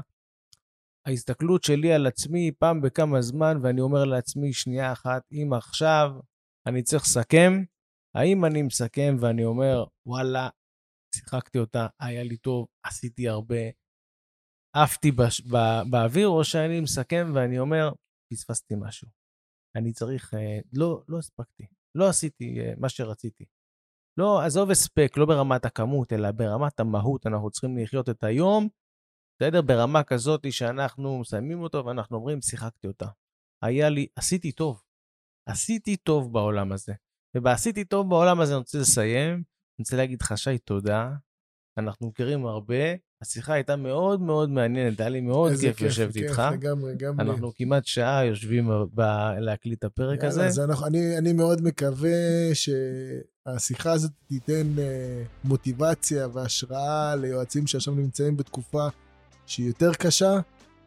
ההסתכלות שלי על עצמי פעם בכמה זמן, ואני אומר לעצמי, שנייה אחת, אם עכשיו אני צריך לסכם, האם אני מסכם ואני אומר, וואלה, שיחקתי אותה, היה לי טוב, עשיתי הרבה, עפתי בש... בא... באוויר, או שאני מסכם ואני אומר, פספסתי משהו. אני צריך, אה, לא, לא הספקתי, לא עשיתי אה, מה שרציתי. לא, עזוב הספק, לא ברמת הכמות, אלא ברמת המהות, אנחנו צריכים לחיות את היום בסדר? ברמה כזאת שאנחנו מסיימים אותו ואנחנו אומרים, שיחקתי אותה. היה לי, עשיתי טוב. עשיתי טוב בעולם הזה. ובעשיתי טוב בעולם הזה אני רוצה לסיים. אני רוצה להגיד לך, שי, תודה. אנחנו מכירים הרבה. השיחה הייתה מאוד מאוד מעניינת, היה לי מאוד כיף לשבת איתך. לגמרי, גם אנחנו לי. כמעט שעה יושבים ב- להקליט את הפרק יאללה, הזה. אז אנחנו, אני, אני מאוד מקווה שהשיחה הזאת תיתן uh, מוטיבציה והשראה ליועצים שעכשיו נמצאים בתקופה שהיא יותר קשה,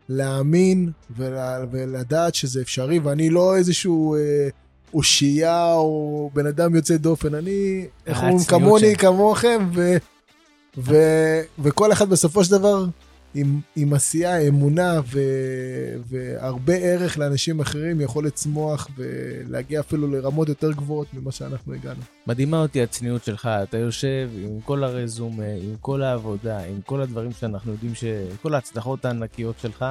להאמין ולה, ולדעת שזה אפשרי, ואני לא איזשהו אה, אושייה או בן אדם יוצא דופן, אני, איך אומרים, כמוני, ש... כמוכם, ו, ו, וכל אחד בסופו של דבר עם, עם עשייה, אמונה ו, והרבה ערך לאנשים אחרים יכול לצמוח ולהגיע אפילו לרמות יותר גבוהות ממה שאנחנו הגענו. מדהימה אותי הצניעות שלך, אתה יושב עם כל הרזומה, עם כל העבודה, עם כל הדברים שאנחנו יודעים ש... כל ההצלחות הענקיות שלך,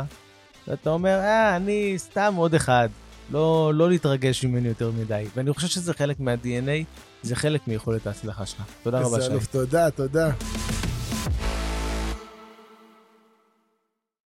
ואתה אומר, אה, אני סתם עוד אחד, לא, לא להתרגש ממני יותר מדי. ואני חושב שזה חלק מה-DNA, זה חלק מיכולת ההצלחה שלך. תודה רבה, שי. תודה, תודה.